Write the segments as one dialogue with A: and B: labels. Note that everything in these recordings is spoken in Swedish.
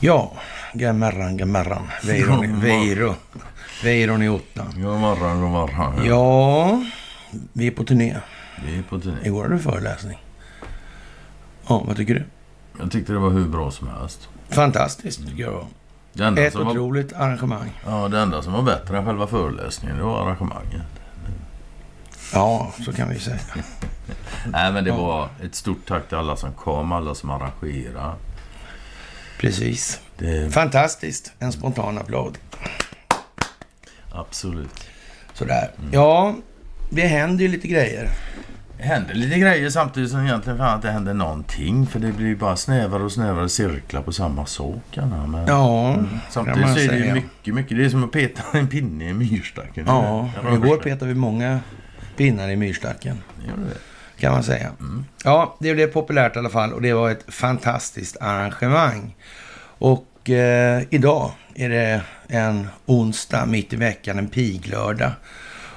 A: Ja, gamarran, gamarran. Veiron, Veiro. Veiron i ottan.
B: God morgon, god morgon.
A: Ja, vi är på turné.
B: Vi är på turné.
A: Igår hade du föreläsning. Ja, vad tycker du?
B: Jag tyckte det var hur bra som helst.
A: Fantastiskt, tycker jag.
B: Det enda,
A: Ett
B: som var,
A: otroligt arrangemang.
B: ja, det enda som var bättre än själva föreläsningen, det var arrangemanget.
A: Ja, så kan vi säga.
B: Nej, men det
A: Ja.
B: var ett stort tack till alla som kom, alla som arrangerade.
A: Precis.
B: Det,
A: Fantastiskt. En spontan applåd.
B: absolut.
A: Sådär. Ja, det händer ju lite grejer.
B: Det händer lite grejer samtidigt som egentligen fan inte händer någonting. För det blir ju bara snävare och snävare cirklar på samma sak. Men
A: Ja,
B: samtidigt
A: kan man
B: så är det ju mycket, mycket. Det är som att peta en pinne i myrstacken.
A: Ja,
B: Det rör
A: igår petade vi många pinnar i myrstacken. Kan man säga. Ja, det blev populärt i alla fall och det var ett fantastiskt arrangemang. Och eh, idag är det en onsdag mitt i veckan, en piglördag.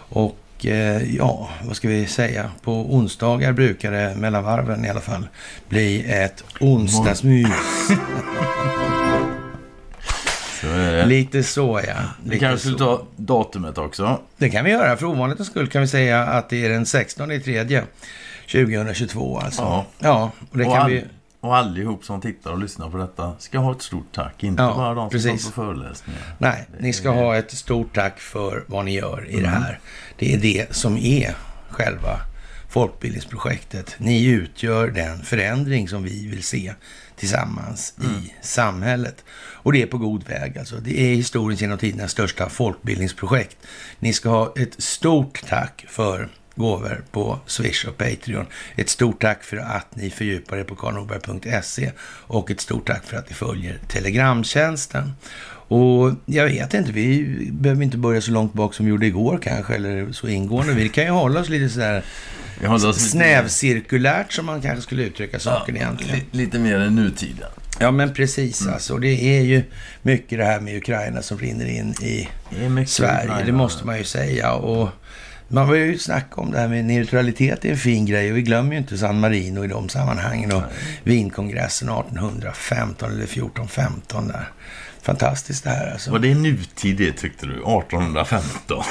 A: Och eh, ja, vad ska vi säga? På onsdagar brukar det, mellan varven i alla fall, bli ett onsdagsmys.
B: Är det.
A: Lite så ja.
B: Vi kanske skulle ta datumet också.
A: Det kan vi göra. För ovanlighetens skull kan vi säga att det är den 16 i tredje 2022 alltså.
B: Ja.
A: Ja, och det
B: och,
A: kan
B: all,
A: vi...
B: och allihop som tittar och lyssnar på detta ska ha ett stort tack. Inte
A: Ja,
B: bara de som
A: precis.
B: på föreläsningar.
A: Nej, ni ska ha ett stort tack för vad ni gör i
B: Mm.
A: det här. Det är det som är själva folkbildningsprojektet. Ni utgör den förändring som vi vill se tillsammans
B: Mm.
A: i samhället. Och det är på god väg alltså. Det är historiens genom tiderna största folkbildningsprojekt. Ni ska ha ett stort tack för gåvor på Swish och Patreon. Ett stort tack för att ni fördjupar er på karlnorberg.se och ett stort tack för att ni följer Telegramtjänsten. Och jag vet inte, vi behöver inte börja så långt bak som vi gjorde igår kanske, eller så ingående. Vi kan ju hålla oss lite sådär snävcirkulärt som man kanske skulle uttrycka saken egentligen.
B: li- Lite mer än nutiden.
A: Ja, men precis
B: Mm.
A: alltså. Det är ju mycket det här med Ukraina som rinner in i Sverige,
B: Ukraina.
A: det måste man ju säga. Och man vill ju snacka om det här med neutralitet är en fin grej och vi glömmer ju inte San Marino i de sammanhangen och Wienkongressen 1815 eller 1415 där. Fantastiskt det här alltså.
B: Var det nutid det tyckte du? 1815?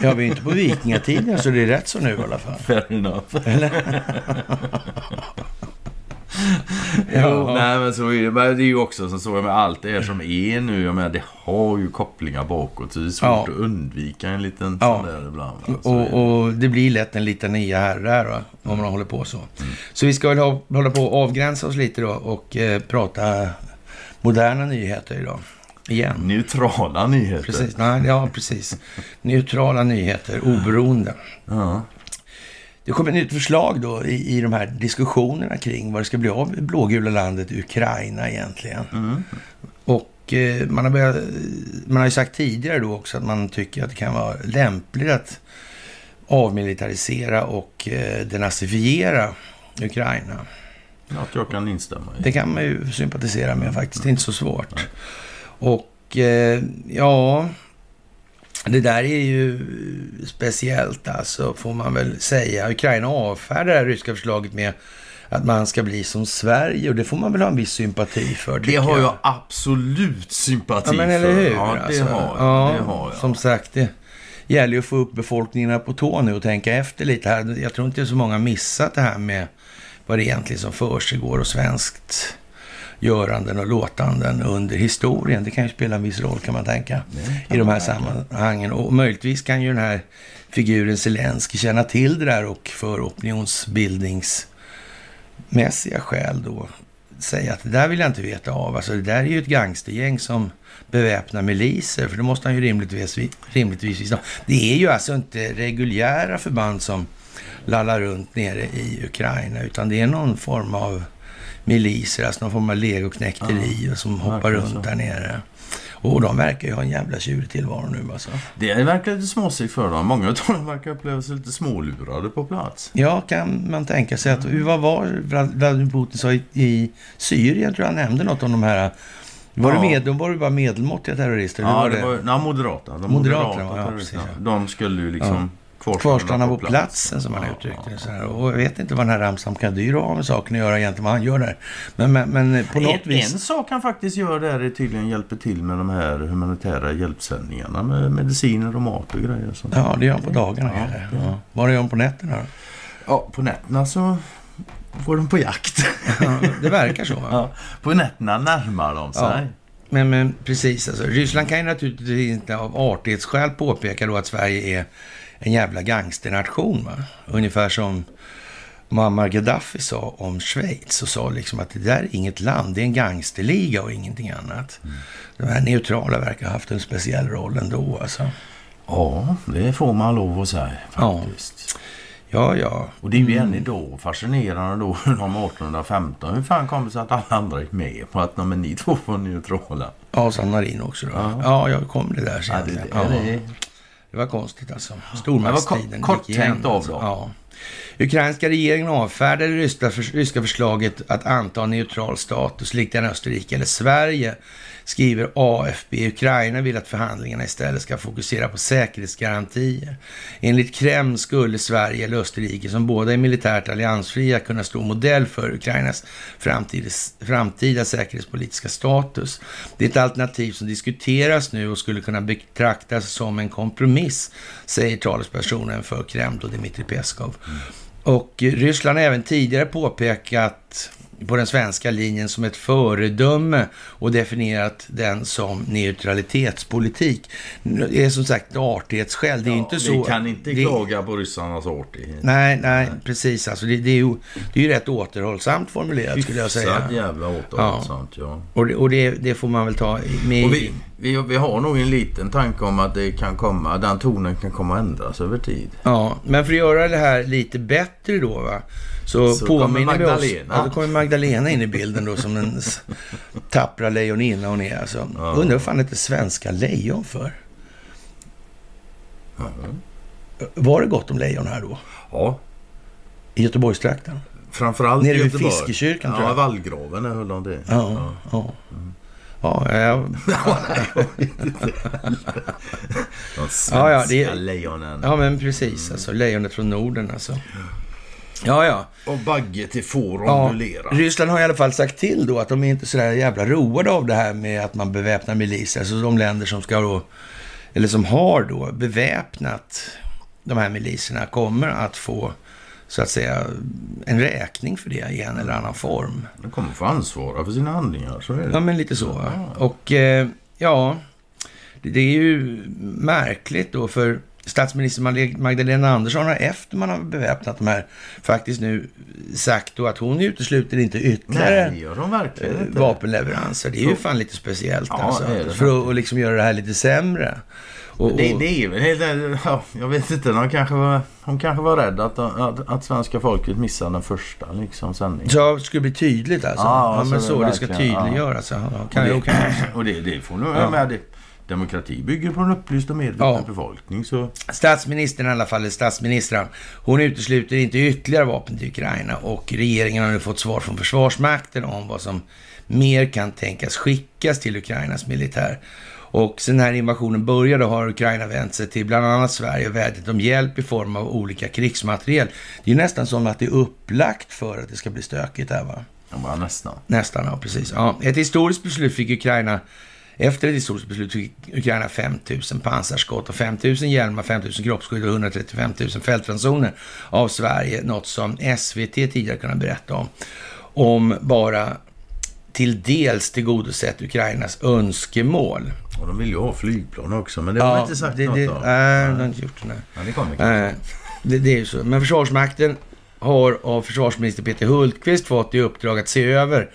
A: Ja, vi är inte på vikingatiden så det är rätt så nu i alla fall.
B: Fair enough. Jo, nej men så är det. Men det är ju också som så med allt det här som är nu. Jag menar, det har ju kopplingar bakåt. Så det är svårt
A: Ja.
B: att undvika en liten
A: Ja.
B: sån där ibland. va. Så är det.
A: Och, och det blir lätt en liten nya här där då, om man håller på så. Så vi ska väl ha, hålla på att avgränsa oss lite då och eh, prata moderna nyheter idag. Igen.
B: Neutrala nyheter.
A: Precis. Nej, ja, precis. Neutrala nyheter, oberoende.
B: Ja.
A: Det kommer ett nytt förslag då i, i de här diskussionerna kring vad det ska bli av det blågula landet Ukraina egentligen.
B: Mm.
A: Och eh, man, har börjat, man har ju sagt tidigare då också att man tycker att det kan vara lämpligt att avmilitarisera och eh, denazifiera Ukraina.
B: Att jag kan instämma i.
A: Det kan man ju sympatisera med faktiskt. Det är inte så svårt. Och eh, ja, det där är ju speciellt alltså, får man väl säga. Ukraina avfärdar det här ryska förslaget med att man ska bli som Sverige och det får man väl ha en viss sympati för.
B: Det har jag absolut sympati
A: Ja, men eller
B: för.
A: hur?
B: Ja, det
A: alltså.
B: har jag.
A: Ja,
B: det har jag.
A: Som sagt, det gäller ju att få upp befolkningen på tå nu och tänka efter lite här. Jag tror inte så många missat det här med vad det egentligen som försiggår och svenskt göranden och låtanden under historien. Det kan ju spela en viss roll kan man tänka i de här sammanhangen. Och möjligtvis kan ju den här figuren Zelensky känna till det där och för opinionsbildningsmässiga skäl då säga att det där vill jag inte veta av. Alltså det där är ju ett gangstergäng som beväpnar miliser, för det måste han ju rimligtvis, rimligtvis visa. Det är ju alltså inte reguljära förband som lallar runt nere i Ukraina, utan det är någon form av miliser, alltså någon form av legoknäkteri som hoppar runt
B: så.
A: där nere. Och de verkar ju ha en jävla tjurig tillvaro nu alltså.
B: Det verkar lite småsigt för dem. Många av dem verkar uppleva sig lite smålurade på plats.
A: Ja, kan man tänka sig att... Vad var Vlad- Vladimir Putin sa i, i Syrien, tror jag han nämnde något om de här... Var,
B: Ja.
A: det med, de var ju bara medelmåttiga terrorister?
B: Ja,
A: var
B: det var nej, moderata. De
A: Moderaterna,
B: moderata
A: ja,
B: terroristerna.
A: precis,
B: De skulle ju liksom
A: kvarstanna på platsen, som han ja, uttryckte det. Så här. Och jag vet inte vad den här Ramsam Kadyr har med saken att göra egentligen, vad han gör där. Men, men, men på något
B: en,
A: vis...
B: En sak han faktiskt gör där är tydligen hjälper till med de här humanitära hjälpsändningarna med mediciner och mat och grejer.
A: Så. Ja, det gör han på dagarna. Ja, ja. Vad gör han på nätterna då?
B: Ja, på nätterna så går de på jakt.
A: Ja, det verkar så. Ja,
B: på nätterna närmar de sig. Ja.
A: Men, men precis, alltså, Ryssland kan ju naturligtvis inte av artighetsskäl påpeka då att Sverige är en jävla gangsternation. Va? Ungefär som Muammar Gaddafi sa om Schweiz och sa liksom att det där är inget land, det är en gangsterliga och ingenting annat. Mm. De här neutrala verkar ha haft en speciell roll ändå alltså.
B: Ja, det får man lov att säga faktiskt.
A: Ja. Ja, ja.
B: Och det är ju mm. än idag fascinerande då om 1815. Hur fan kommer det sig att alla andra gick med på att men, ni två var neutrala?
A: Ja, San Marino också då. Ja, ja jag kom det där sen. Ja, det, det, ja. Det, var konstigt alltså. Stormaktstiden.
B: Det var kort tänkt av då. Ja.
A: Ukrainska regeringen avfärdade det ryska, förslaget att anta neutral status likt den Österrike eller Sverige skriver AFB. Ukraina vill att förhandlingarna istället ska fokusera på säkerhetsgarantier. Enligt Kreml skulle Sverige eller Österrike, som båda är militärt alliansfria, kunna stå modell för Ukrainas framtida, framtida säkerhetspolitiska status. Det är ett alternativ som diskuteras nu och skulle kunna betraktas som en kompromiss, säger talespersonen för Kreml, och Dmitrij Peskov. Och Ryssland har även tidigare påpekat på den svenska linjen som ett föredöme och definierat den som neutralitetspolitik. Det är som sagt artighetsskäl. Det är ja, inte så...
B: Vi kan inte det, klaga på ryssarnas artighet.
A: Nej, nej, nej. precis. Alltså det, det, är ju, det är ju rätt återhållsamt formulerat skulle jag säga.
B: Hyfsat jävla återhållsamt, ja. ja.
A: Och, det, och det, får man väl ta med...
B: Och vi, vi, vi, har nog en liten tanke om att det kan komma, den tonen kan komma att ändras över tid.
A: Ja, men för att göra det här lite bättre då va så, så påminner vi oss... Ja, då kommer Magdalena in i bilden då som den tappra lejoninna hon är. Alltså. Ja. Undrar vad fan heter svenska lejon för? Ja. Var det gott om lejon här då?
B: Ja.
A: I Göteborgstrakten?
B: Framförallt
A: Nere vid Fiskekyrkan
B: tror jag. Ja, Vallgraven höll de det.
A: Ja, ja. Ja. Mm. Ja, ja.
B: De svenska ja, ja, det, lejonen.
A: Ja, men precis. Alltså, lejonet från Norden alltså. Ja, ja.
B: Och Bagge till får ja,
A: Ryssland har i alla fall sagt till då att de är inte så där jävla roade av det här med att man beväpnar miliser. Alltså de länder som ska då, eller som har då beväpnat de här miliserna kommer att få så att säga en räkning för det i en eller annan form.
B: De kommer få ansvara för sina handlingar, så är det.
A: Ja, men lite så. Ja. Och eh, ja, det är ju märkligt då för statsminister Magdalena Andersson har efter man har beväpnat de här faktiskt nu sagt då att hon utesluter inte ytterligare
B: Nej, eh,
A: inte. vapenleveranser. Det är ju fan lite speciellt ja, alltså. För att, att liksom göra det här lite sämre.
B: Och, det, det, är väl helt... Ja, jag vet inte. De kanske var, hon kanske var rädd att, att, att svenska folket missade den första liksom, sändningen.
A: Så det skulle bli tydligt alltså? Ja, ja men så. Det, det ska tydliggöras. Ja. Ja, kan
B: och, det, och det, det får nog ja. med. Det, Demokrati bygger på en upplyst och medveten ja. befolkning. Så...
A: Statsministern i alla fall, eller statsministern, hon utesluter inte ytterligare vapen till Ukraina och regeringen har nu fått svar från Försvarsmakten om vad som mer kan tänkas skickas till Ukrainas militär. Och sen här invasionen började har Ukraina vänt sig till bland annat Sverige och vädjat om hjälp i form av olika krigsmateriel. Det är nästan som att det är upplagt för att det ska bli stökigt här va?
B: Ja, nästan.
A: Nästan, ja precis. Ja, ett historiskt beslut fick Ukraina efter ett historiskt beslut fick Ukraina 5 000 pansarskott och 5 000 hjälmar, 5 000 kroppsskydd och 135 000 fältransoner av Sverige. Något som SVT tidigare kunnat berätta om. Om bara till dels tillgodosett Ukrainas önskemål.
B: Och de vill ju ha flygplan också, men det har ja, inte sagt
A: det,
B: något
A: det,
B: om.
A: Nej, de har inte gjort. Nej.
B: Ja, det kommer
A: det, det är ju så. Men Försvarsmakten har av försvarsminister Peter Hultqvist fått i uppdrag att se över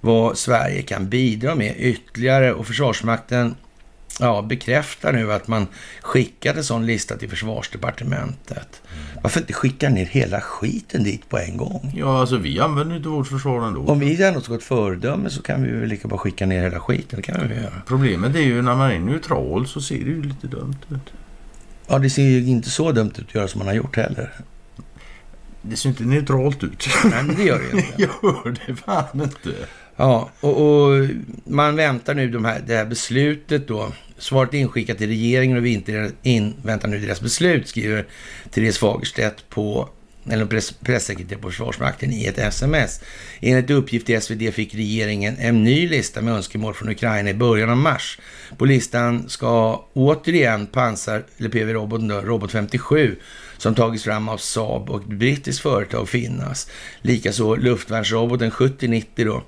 A: vad Sverige kan bidra med ytterligare och Försvarsmakten ja, bekräftar nu att man skickat en sån lista till Försvarsdepartementet. Mm. Varför inte skicka ner hela skiten dit på en gång?
B: Ja, alltså vi använder inte vårt försvar ändå.
A: Om vi ändå ska ett föredöme så kan vi väl lika bara skicka ner hela skiten. Det kan vi göra.
B: Problemet är ju när man är neutral så ser det ju lite dumt ut.
A: Ja, det ser ju inte så dumt ut att göra som man har gjort heller.
B: Det ser inte neutralt ut.
A: Nej, men det gör det inte.
B: gör det fan inte.
A: Ja, och, och, man väntar nu de här, det här beslutet då Svaret är inskickat till regeringen och vi inväntar nu deras beslut, skriver Therese Fagerstedt på eller press, pressekreterare på Försvarsmakten i ett sms. Enligt uppgift i SvD fick regeringen en ny lista med önskemål från Ukraina i början av mars. På listan ska återigen pansar, eller PV-roboten Robot 57, som tagits fram av Saab och ett brittiskt företag finnas. Likaså luftvärnsroboten 7090 då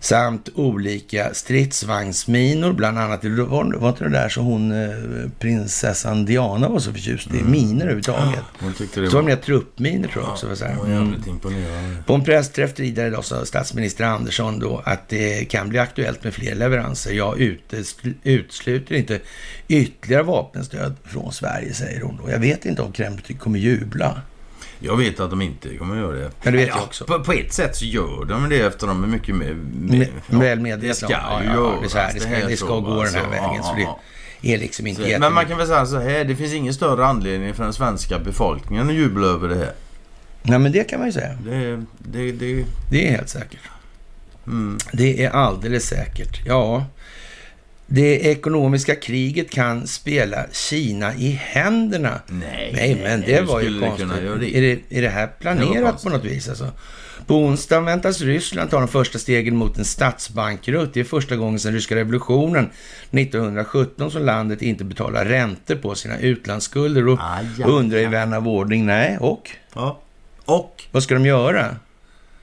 A: samt olika stridsvagnsminor, bland annat. Var, var inte det där som hon, eh, prinsessan Diana var så förtjust i? Mm. Minor överhuvudtaget.
B: Hon tyckte det
A: så var mer truppminor tror jag också.
B: Ja, hon var jävligt mm.
A: På en pressträff tidigare idag sa statsminister Andersson då att det kan bli aktuellt med fler leveranser. Jag utesluter inte ytterligare vapenstöd från Sverige, säger hon då. Jag vet inte om Kreml kommer jubla.
B: Jag vet att de inte kommer att göra det.
A: Men det vet ja, jag också.
B: På, på, ett sätt så gör de det efter de är mycket mer...
A: Med, ja, väl medvetna
B: Det ska ja, ju ja,
A: det, här, det ska, det ska så, gå alltså, den här vägen. Så det är liksom inte
B: så, Men man kan väl säga så här. Det finns ingen större anledning för den svenska befolkningen att jubla över det här.
A: Nej, men det kan man ju säga.
B: Det, det, det...
A: det är helt säkert. Mm. Det är alldeles säkert. Ja, det ekonomiska kriget kan spela Kina i händerna.
B: Nej,
A: nej men det var ju konstigt. Det. Är, det, är det här planerat på något vis? Alltså? På onsdag väntas Ryssland ta de första stegen mot en statsbankrutt. Det är första gången sedan ryska revolutionen 1917 som landet inte betalar räntor på sina utlandsskulder. Och undrar i vän av ordning, nej, och?
B: Ja. Och?
A: Vad ska de göra?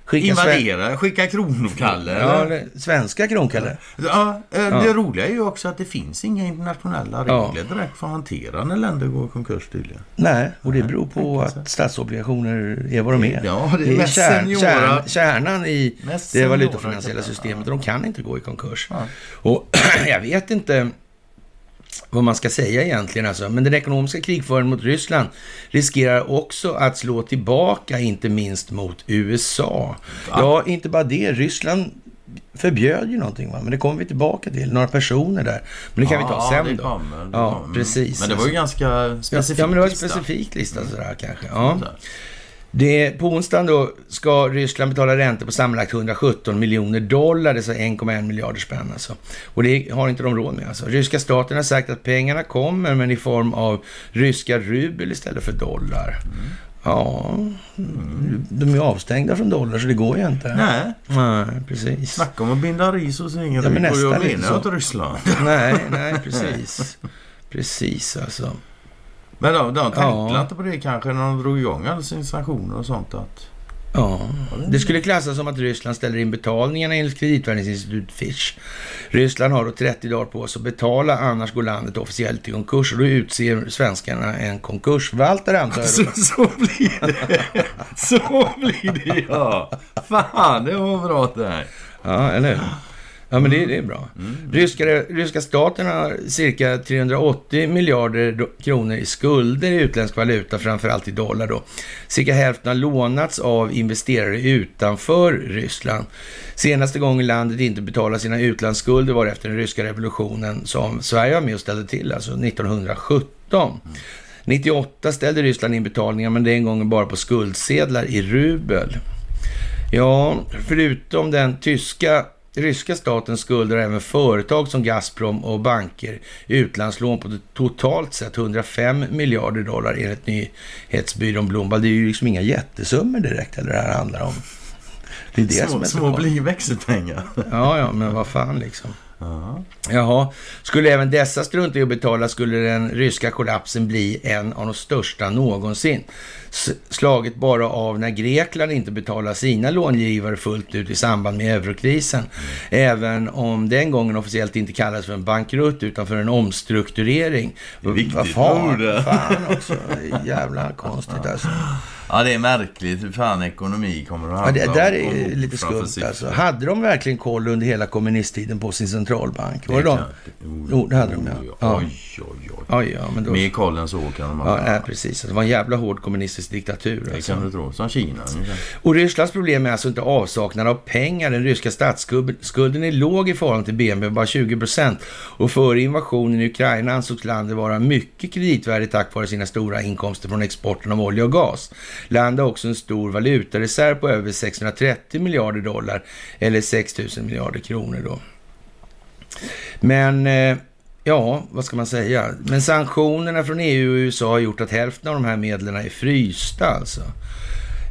B: Skicka Invadera, skicka kronkalle.
A: Ja, svenska kronkalle.
B: Ja, eh, ja, det roliga är ju också att det finns inga internationella regler ja. direkt för att hantera när länder går i konkurs tydligen.
A: Nej, och det beror på att statsobligationer är vad de är.
B: Ja, det är, det är
A: kärn, kärn, kärnan i det valutafinansiella systemet. De kan inte gå i konkurs. Ja. Och jag vet inte vad man ska säga egentligen. Alltså. Men den ekonomiska krigföringen mot Ryssland riskerar också att slå tillbaka, inte minst mot USA. Va? Ja, inte bara det. Ryssland förbjöd ju någonting, va? men det kommer vi tillbaka till. Några personer där. Men det kan ja, vi ta sen
B: det kommer,
A: ja, kommer. precis.
B: Men det var ju ganska specifikt.
A: Ja, men det var en specifik lista sådär kanske. Ja. Det, på onsdagen då ska Ryssland betala räntor på sammanlagt 117 miljoner dollar, det är 1,1 miljarder spänn alltså. Och det har inte de råd med alltså. Ryska staten har sagt att pengarna kommer, men i form av ryska rubel istället för dollar. Mm. Ja, de är avstängda från dollar så det går ju inte.
B: Nej.
A: Nej, precis.
B: Snacka om att binda ris och ingen ja, men och jag menar inte Ryssland.
A: Nej, nej, precis. precis alltså.
B: Men de, de tänkte ja. inte på det kanske när de drog igång alla sina sanktioner och sånt? Att...
A: Ja, det skulle klassas som att Ryssland ställer in betalningarna enligt kreditvärderingsinstitut Fitch. Ryssland har då 30 dagar på sig att betala, annars går landet officiellt i konkurs. Och då utser svenskarna en konkursvaltare antar jag.
B: Så, så blir det. Så blir det ja. Fan, det var bra det här.
A: Ja, eller hur? Ja, men det, det är bra. Mm. Ryska, ryska staten har cirka 380 miljarder kronor i skulder i utländsk valuta, framförallt i dollar då. Cirka hälften har lånats av investerare utanför Ryssland. Senaste gången landet inte betalade sina utlandsskulder var efter den ryska revolutionen som Sverige var med och ställde till, alltså 1917. Mm. 98 ställde Ryssland in betalningar, men den gången bara på skuldsedlar i rubel. Ja, förutom den tyska ryska statens skulder och även företag som Gazprom och banker utlandslån på totalt sett 105 miljarder dollar enligt nyhetsbyrån Bloomberg. Det är ju liksom inga jättesummor direkt eller det här handlar om.
B: Det är det små, som är små blir växelpengar.
A: Ja, ja, men vad fan liksom. Jaha, skulle även dessa strunta i att betala skulle den ryska kollapsen bli en av de största någonsin. Slaget bara av när Grekland inte betalar sina långivare fullt ut i samband med eurokrisen. Även om den gången officiellt inte kallades för en bankrutt utan för en omstrukturering.
B: Det Vad fan,
A: fan också. Jävla konstigt alltså.
B: Ja, det är märkligt hur fan ekonomi kommer att
A: handla ja, det där är lite skumt alltså. Hade de verkligen koll under hela kommunisttiden på sin centralbank? Var det, de? Jo, det hade de ja.
B: Oj, oj, oj. oj ja, men då... Mer koll än så kan
A: ha. Ja, nej, precis. Det var en jävla hård kommunistisk diktatur.
B: Det alltså. kan du tro. Som Kina.
A: Och Rysslands problem är alltså inte avsaknad av pengar. Den ryska statsskulden är låg i förhållande till BNP, bara 20 procent. Och före invasionen i Ukraina ansågs landet vara mycket kreditvärdigt tack vare sina stora inkomster från exporten av olja och gas. Landet har också en stor valutareserv på över 630 miljarder dollar eller 6 000 miljarder kronor då. Men eh, Ja, vad ska man säga? Men sanktionerna från EU och USA har gjort att hälften av de här medlen är frysta alltså.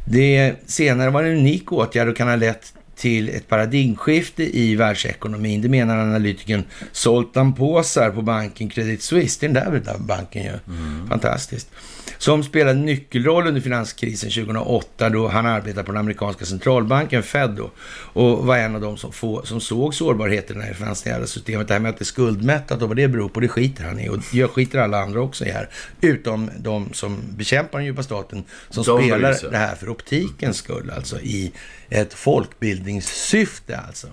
A: Det senare var en unik åtgärd och kan ha lett till ett paradigmskifte i världsekonomin. Det menar analytikern Zoltan Pozar på banken Credit Suisse. Det är den där banken ju. Mm. Fantastiskt som spelade nyckelroll under finanskrisen 2008 då han arbetade på den amerikanska centralbanken Fed då, och var en av dem som, få, som såg sårbarheterna i det finansiella systemet. Det här med att det är skuldmättat och vad det beror på, det skiter han i och jag skiter alla andra också i här. Utom de som bekämpar den djupa staten som de spelar det här för optikens skull, alltså i ett folkbildningssyfte alltså.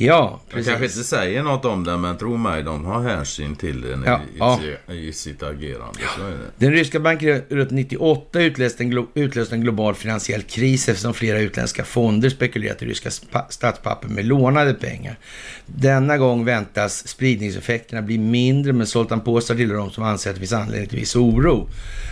A: Ja,
B: precis. Jag kanske inte säger något om det, men tro mig, de har hänsyn till det ja, i, ja. i, sitt agerande. Ja.
A: Den ryska bankrutten 98 utlöste en, utlöste en global finansiell kris eftersom flera utländska fonder spekulerat i ryska statspapper med lånade pengar. Denna gång väntas spridningseffekterna bli mindre, men Zoltan Påsar tillhör de som anser att det finns anledning till viss oro.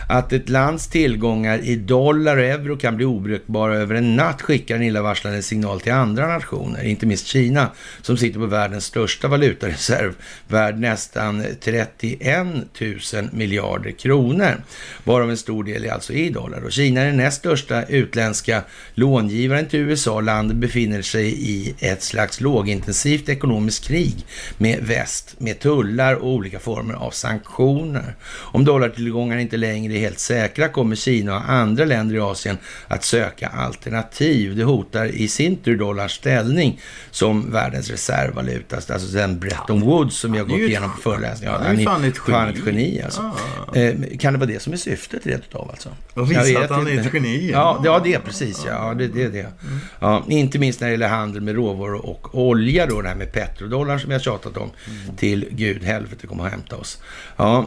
A: Att ett lands tillgångar i dollar och euro kan bli obrukbara över en natt skickar en illavarslande signal till andra nationer, inte minst Kina, som sitter på världens största valutareserv, värd nästan 31 000 miljarder kronor, varav en stor del är alltså i dollar. Och Kina är den näst största utländska långivaren till USA. Landet befinner sig i ett slags lågintensivt ekonomiskt krig med väst, med tullar och olika former av sanktioner. Om dollartillgångar inte längre är helt säkra kommer Kina och andra länder i Asien att söka alternativ. Det hotar i sin tur dollarns ställning som världens reservvaluta. Alltså den Bretton Woods som har gått igenom på föreläsningen.
B: Ja, han är fan ett geni.
A: ett geni alltså. Ah. Eh, kan det vara det som är syftet rent utav alltså?
B: Och visa att han är ett geni.
A: Ja, det, ja, det är precis. Ja, det, det det. Mm. Ja, inte minst när det gäller handel med råvaror och olja då, det här med petrodollarn som har tjatat om. Mm. Till gud helvete kommer att hämta oss. Ja,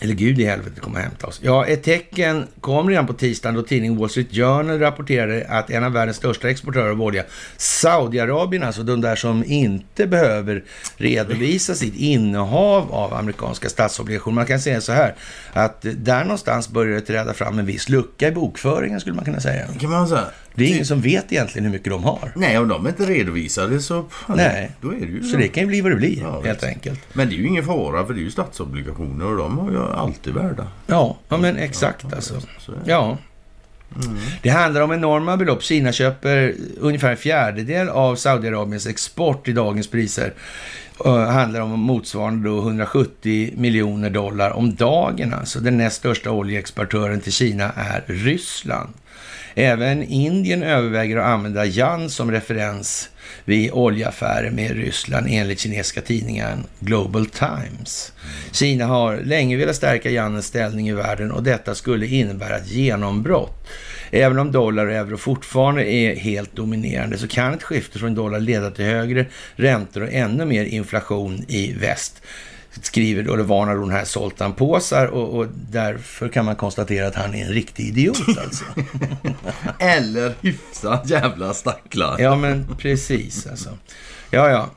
A: eller Gud i helvete kommer att hämta oss. Ja, ett tecken kom redan på tisdagen då tidningen Wall Street Journal rapporterade att en av världens största exportörer av olja, Saudiarabien, alltså de där som inte behöver redovisa sitt innehav av amerikanska statsobligationer. Man kan säga så här, att där någonstans började det träda fram en viss lucka i bokföringen skulle man kunna säga.
B: Kan man säga.
A: Det är ingen som vet egentligen hur mycket de har.
B: Nej, om de är inte redovisade så...
A: Nej, då är det ju så det kan ju bli vad det blir, ja, helt enkelt.
B: Men det är ju ingen fara, för det är ju statsobligationer och de har ju alltid värda.
A: Ja, ja men exakt ja, alltså. Ja. Mm. Det handlar om enorma belopp. Kina köper ungefär en fjärdedel av Saudiarabiens export i dagens priser. Uh, handlar om motsvarande då 170 miljoner dollar om dagen. Alltså den näst största oljeexportören till Kina är Ryssland. Även Indien överväger att använda Jan som referens vid oljeaffärer med Ryssland enligt kinesiska tidningen Global Times. Kina har länge velat stärka Janens ställning i världen och detta skulle innebära ett genombrott. Även om dollar och euro fortfarande är helt dominerande så kan ett skifte från dollar leda till högre räntor och ännu mer inflation i väst skriver då, eller varnar hon här Zoltan Påsar och, och, därför kan man konstatera att han är en riktig idiot alltså.
B: eller hyfsat jävla stacklar.
A: ja, men precis alltså. Ja, ja.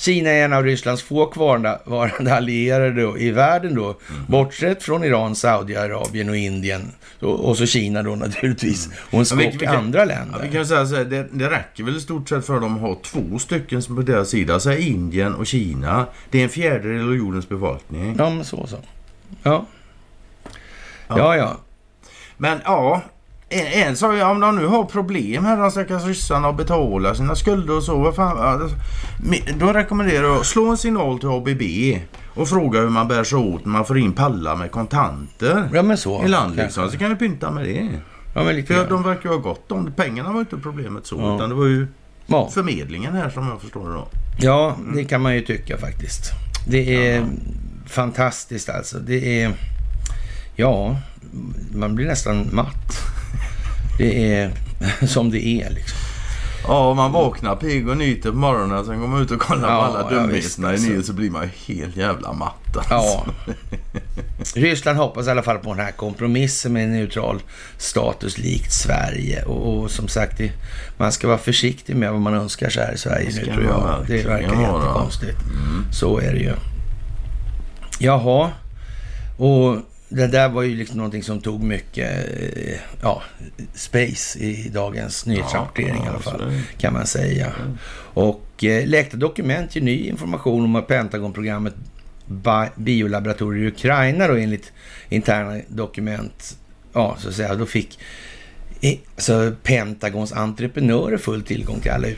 A: Kina är en av Rysslands få kvarvarande allierade i världen då, mm. bortsett från Iran, Saudiarabien och Indien. Och, så Kina då naturligtvis, mm. och en skock andra länder.
B: Ja, vi kan säga så här, det, det räcker väl i stort sett för dem att ha två stycken på deras sida, alltså Indien och Kina. Det är en fjärdedel av jordens befolkning.
A: Ja, men så så. Ja. Ja, ja. ja.
B: Men ja, en, en sak, om de nu har problem här, de stackars ryssarna, att betala sina skulder och så. Vad fan, då rekommenderar jag att slå en signal till ABB och fråga hur man bär sig åt när man får in pallar med kontanter
A: ja, men så,
B: i land. Liksom. Så kan du pynta med det. Ja, men lite För de verkar ju ha gott om Pengarna var inte problemet så, ja. utan det var ju ja. förmedlingen här som jag förstår det då.
A: Ja, det kan man ju tycka faktiskt. Det är ja. fantastiskt alltså. Det är... Ja, man blir nästan matt. Det är som det är liksom.
B: Ja, man vaknar pigg och nyter på morgonen. Sen går man ut och kollar ja, på alla dumheterna ja, i nyheter så blir man helt jävla matt. Alltså. Ja.
A: Ryssland hoppas i alla fall på den här kompromissen med en neutral status likt Sverige. Och, och som sagt, det, man ska vara försiktig med vad man önskar sig här i Sverige nu tror jag. Det verkar jättekonstigt. Mm. Så är det ju. Jaha. Och det där var ju liksom någonting som tog mycket eh, ja, space i dagens nyhetsrapportering ja, i alla fall, kan man säga. Och eh, läckta dokument ger ny information om att Pentagonprogrammet biolaboratorier i Ukraina då enligt interna dokument. Ja, så att säga, då fick alltså Pentagons entreprenörer full tillgång till alla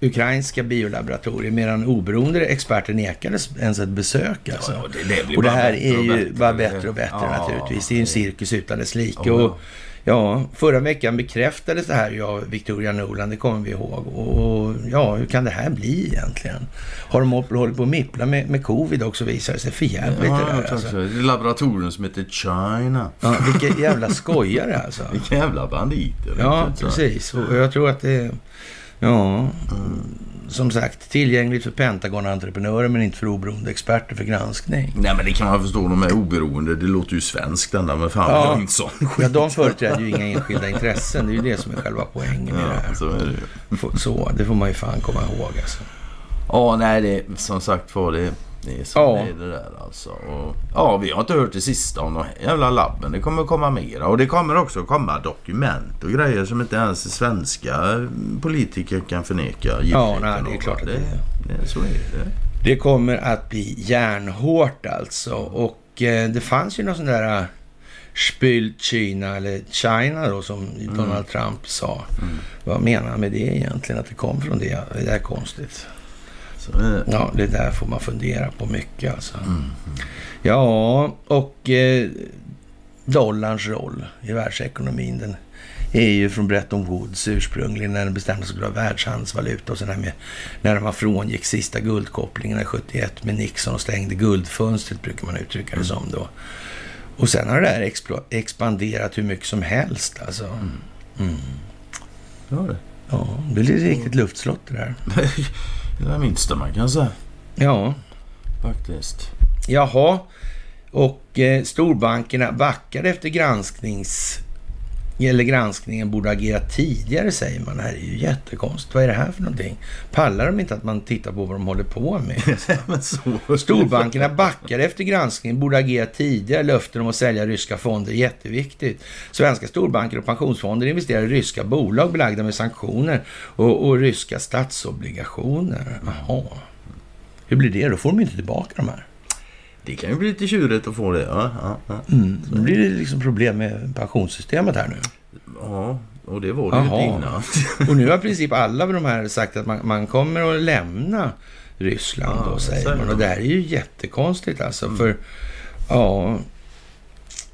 A: ukrainska biolaboratorier medan oberoende experter nekades ens ett besök. Alltså. Ja, det, det och det här är ju bara bättre och bättre ja, naturligtvis. Det är ju en cirkus utan dess like. Och, Ja, förra veckan bekräftades det här ju av Victoria Nolan, det kommer vi ihåg. Och ja, hur kan det här bli egentligen? Har de hållit på att mippla med, med covid också visar det sig. För jävligt ja, det där.
B: Alltså. Det är laboratorium som heter China.
A: Ja, vilka jävla skojare alltså.
B: Vilka jävla banditer.
A: Ja, precis. Och jag tror att det... Ja, mm som sagt tillgängligt för Pentagon-entreprenörer men inte för oberoende experter för granskning.
B: Nej men det kan man förstå, de är oberoende. Det låter ju svenskt ända men fan ja. inte sån
A: Ja, de företräder ju inga enskilda intressen. Det är ju det som är själva poängen ja, i det här. Så, det så det får man ju fan komma ihåg alltså.
B: Ja, nej det som sagt var det det är så ja. det, är det där alltså. Och, ja, vi har inte hört det sista om de jävla labben. Det kommer komma mera. Och det kommer också komma dokument och grejer som inte ens svenska politiker kan förneka.
A: Ja, nej, det är klart att det, det, det,
B: Så är det.
A: Det kommer att bli järnhårt alltså. Och eh, det fanns ju någon sån där uh, spült Kina eller China då som mm. Donald Trump sa. Mm. Vad menar han med det egentligen? Att det kom från det? Det är konstigt. Eh. Ja, det där får man fundera på mycket alltså. Mm. Ja, och eh, dollarns roll i världsekonomin. Den är ju från Bretton Woods ursprungligen när den bestämde sig för att världshandelsvaluta och sen med när man frångick sista guldkopplingen 71 med Nixon och stängde guldfönstret brukar man uttrycka det som då. Och sen har det där expanderat hur mycket som helst alltså. Mm. Mm.
B: Ja, det.
A: Ja, det blir riktigt luftslott det där.
B: Det är det minsta man kan säga.
A: Ja.
B: Faktiskt.
A: Jaha. Och eh, storbankerna backade efter gransknings eller granskningen borde agera tidigare säger man. Det här är ju jättekonstigt. Vad är det här för någonting? Pallar de inte att man tittar på vad de håller på med? Storbankerna backar efter granskningen, borde agera tidigare. Löften om att sälja ryska fonder, jätteviktigt. Svenska storbanker och pensionsfonder investerar i ryska bolag belagda med sanktioner och, och ryska statsobligationer. Jaha. Hur blir det? Då får de inte tillbaka de här.
B: Det kan ju bli lite tjurigt att få det. Ja, ja, ja.
A: Mm, då blir det liksom problem med pensionssystemet här nu.
B: Ja, och det var det ju inte innan.
A: och nu har i princip alla de här sagt att man, man kommer att lämna Ryssland ja, då, säger man. Och det här är ju jättekonstigt alltså. Mm. För, ja,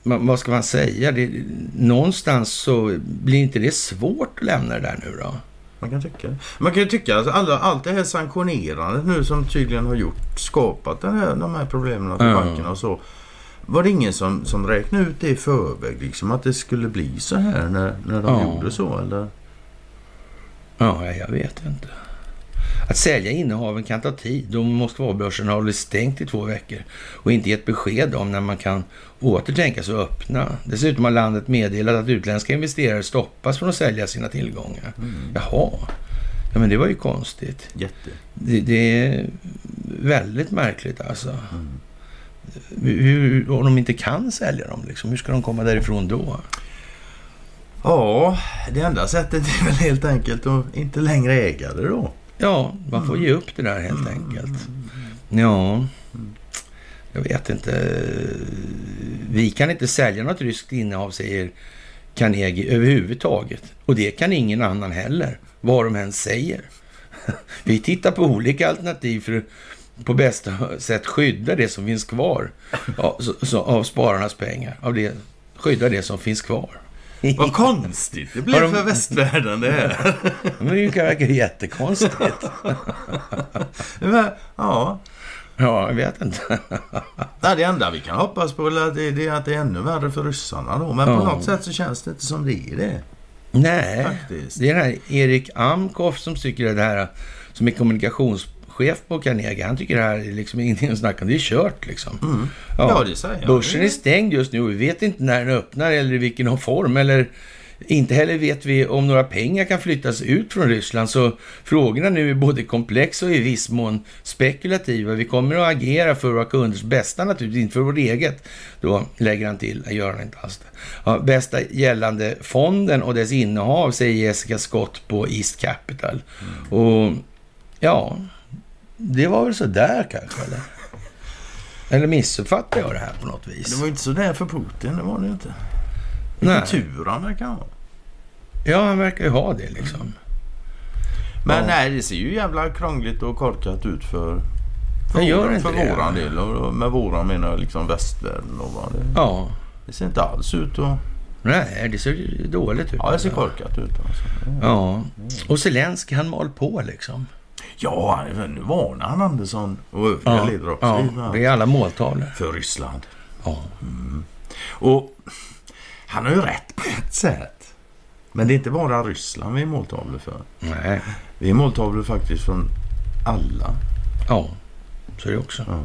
A: man, vad ska man säga? Det, någonstans så blir inte det svårt att lämna det där nu då?
B: Man kan tycka Man kan ju tycka att alla, allt det här sanktionerandet nu som tydligen har gjort, skapat den här, de här problemen för mm. bankerna och så. Var det ingen som, som räknade ut det i förväg? Liksom, att det skulle bli så här när, när de ja. gjorde så? Eller?
A: Ja, jag vet inte. Att sälja innehaven kan ta tid. Då Moskvabörsen har hållit stängt i två veckor och inte gett besked om när man kan åter tänka sig att öppna. Dessutom har landet meddelat att utländska investerare stoppas från att sälja sina tillgångar. Mm. Jaha. Ja, men det var ju konstigt.
B: Jätte.
A: Det, det är väldigt märkligt alltså. Mm. Hur, om de inte kan sälja dem, liksom, hur ska de komma därifrån då?
B: Ja, det enda sättet är väl helt enkelt att inte längre äga det då.
A: Ja, man får ge upp det där helt enkelt. Ja, jag vet inte. Vi kan inte sälja något ryskt innehav, säger Carnegie överhuvudtaget. Och det kan ingen annan heller, vad de än säger. Vi tittar på olika alternativ för att på bästa sätt skydda det som finns kvar av, av spararnas pengar. Av det, skydda det som finns kvar.
B: Vad konstigt det blev de... för västvärlden det här.
A: det verkar jättekonstigt.
B: ja.
A: Ja, jag vet inte.
B: Nej, det enda vi kan hoppas på är att det är ännu värre för ryssarna då. Men ja. på något sätt så känns det inte som det är det.
A: Nej, Faktiskt. det är den här Erik Amkoff som tycker det här som är kommunikations chef på Carnegie, han tycker det här är liksom ingenting att snacka om. Det är kört liksom.
B: Mm. Ja, ja, det säger jag.
A: Börsen är stängd just nu och vi vet inte när den öppnar eller i vilken form. Eller inte heller vet vi om några pengar kan flyttas ut från Ryssland. Så frågorna nu är både komplexa och i viss mån spekulativa. Vi kommer att agera för våra kunders bästa naturligtvis, inte för vårt eget. Då lägger han till, jag gör han inte alls det. Ja, bästa gällande fonden och dess innehav, säger Jessica Scott på East Capital. Mm. Och ja, det var väl sådär kanske, eller? Eller missuppfattar jag det här på något vis?
B: Det var ju inte så där för Putin, det var det inte. Vilken tur han verkar ha.
A: Ja, han verkar ju ha det liksom.
B: Men
A: Ja.
B: nej, det ser ju jävla krångligt och korkat ut för, för,
A: gör inte
B: för
A: det?
B: våran del. Och med våran menar jag liksom västvärlden. Och vad det,
A: Ja.
B: det ser inte alls ut att...
A: Nej, det ser dåligt ut.
B: Ja, det ser korkat ut alltså.
A: Ja. Och Zelensky han mal på liksom.
B: Ja, nu varnar han Andersson och övriga
A: Ja,
B: ledare också.
A: ja.
B: Det är
A: alla måltavlor.
B: För Ryssland.
A: Ja.
B: Och han har ju rätt på ett sätt. Men det är inte bara Ryssland vi är måltavlor för.
A: Nej.
B: Vi är måltavlor faktiskt från alla.
A: Ja, så är det också.
B: Ja.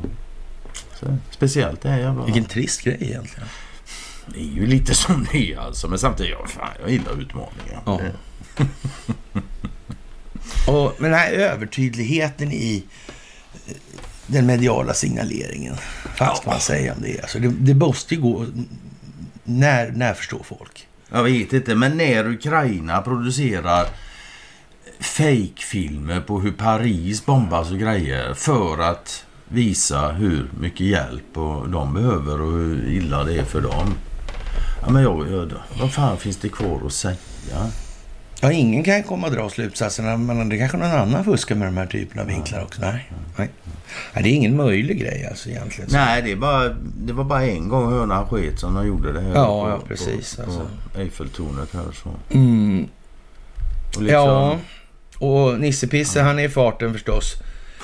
B: Så, speciellt det här jävla...
A: Vilken trist grej egentligen.
B: Det är ju lite som det är alltså. Men samtidigt, ja, fan, jag gillar utmaningar.
A: Ja. Och, men den här övertydligheten i eh, den mediala signaleringen. Vad ska man säga om det? Alltså det, det måste ju gå... När, när förstår folk?
B: Jag vet inte, men när Ukraina producerar fake-filmer på hur Paris bombas och grejer för att visa hur mycket hjälp och de behöver och hur illa det är för dem. Ja, men jag, jag, vad fan finns det kvar att säga?
A: Ja, ingen kan komma och dra slutsatserna, men det kanske någon annan fuskar med de här typerna av vinklar också. Nej. Nej. Nej, det är ingen möjlig grej alltså egentligen.
B: Nej, det, är bara, det var bara en gång hönan sket som de gjorde det här.
A: Ja,
B: på,
A: ja, precis,
B: På,
A: alltså.
B: på Eiffeltornet här så.
A: Mm,
B: Och liksom,
A: Ja, och Nissepisse han är i farten förstås.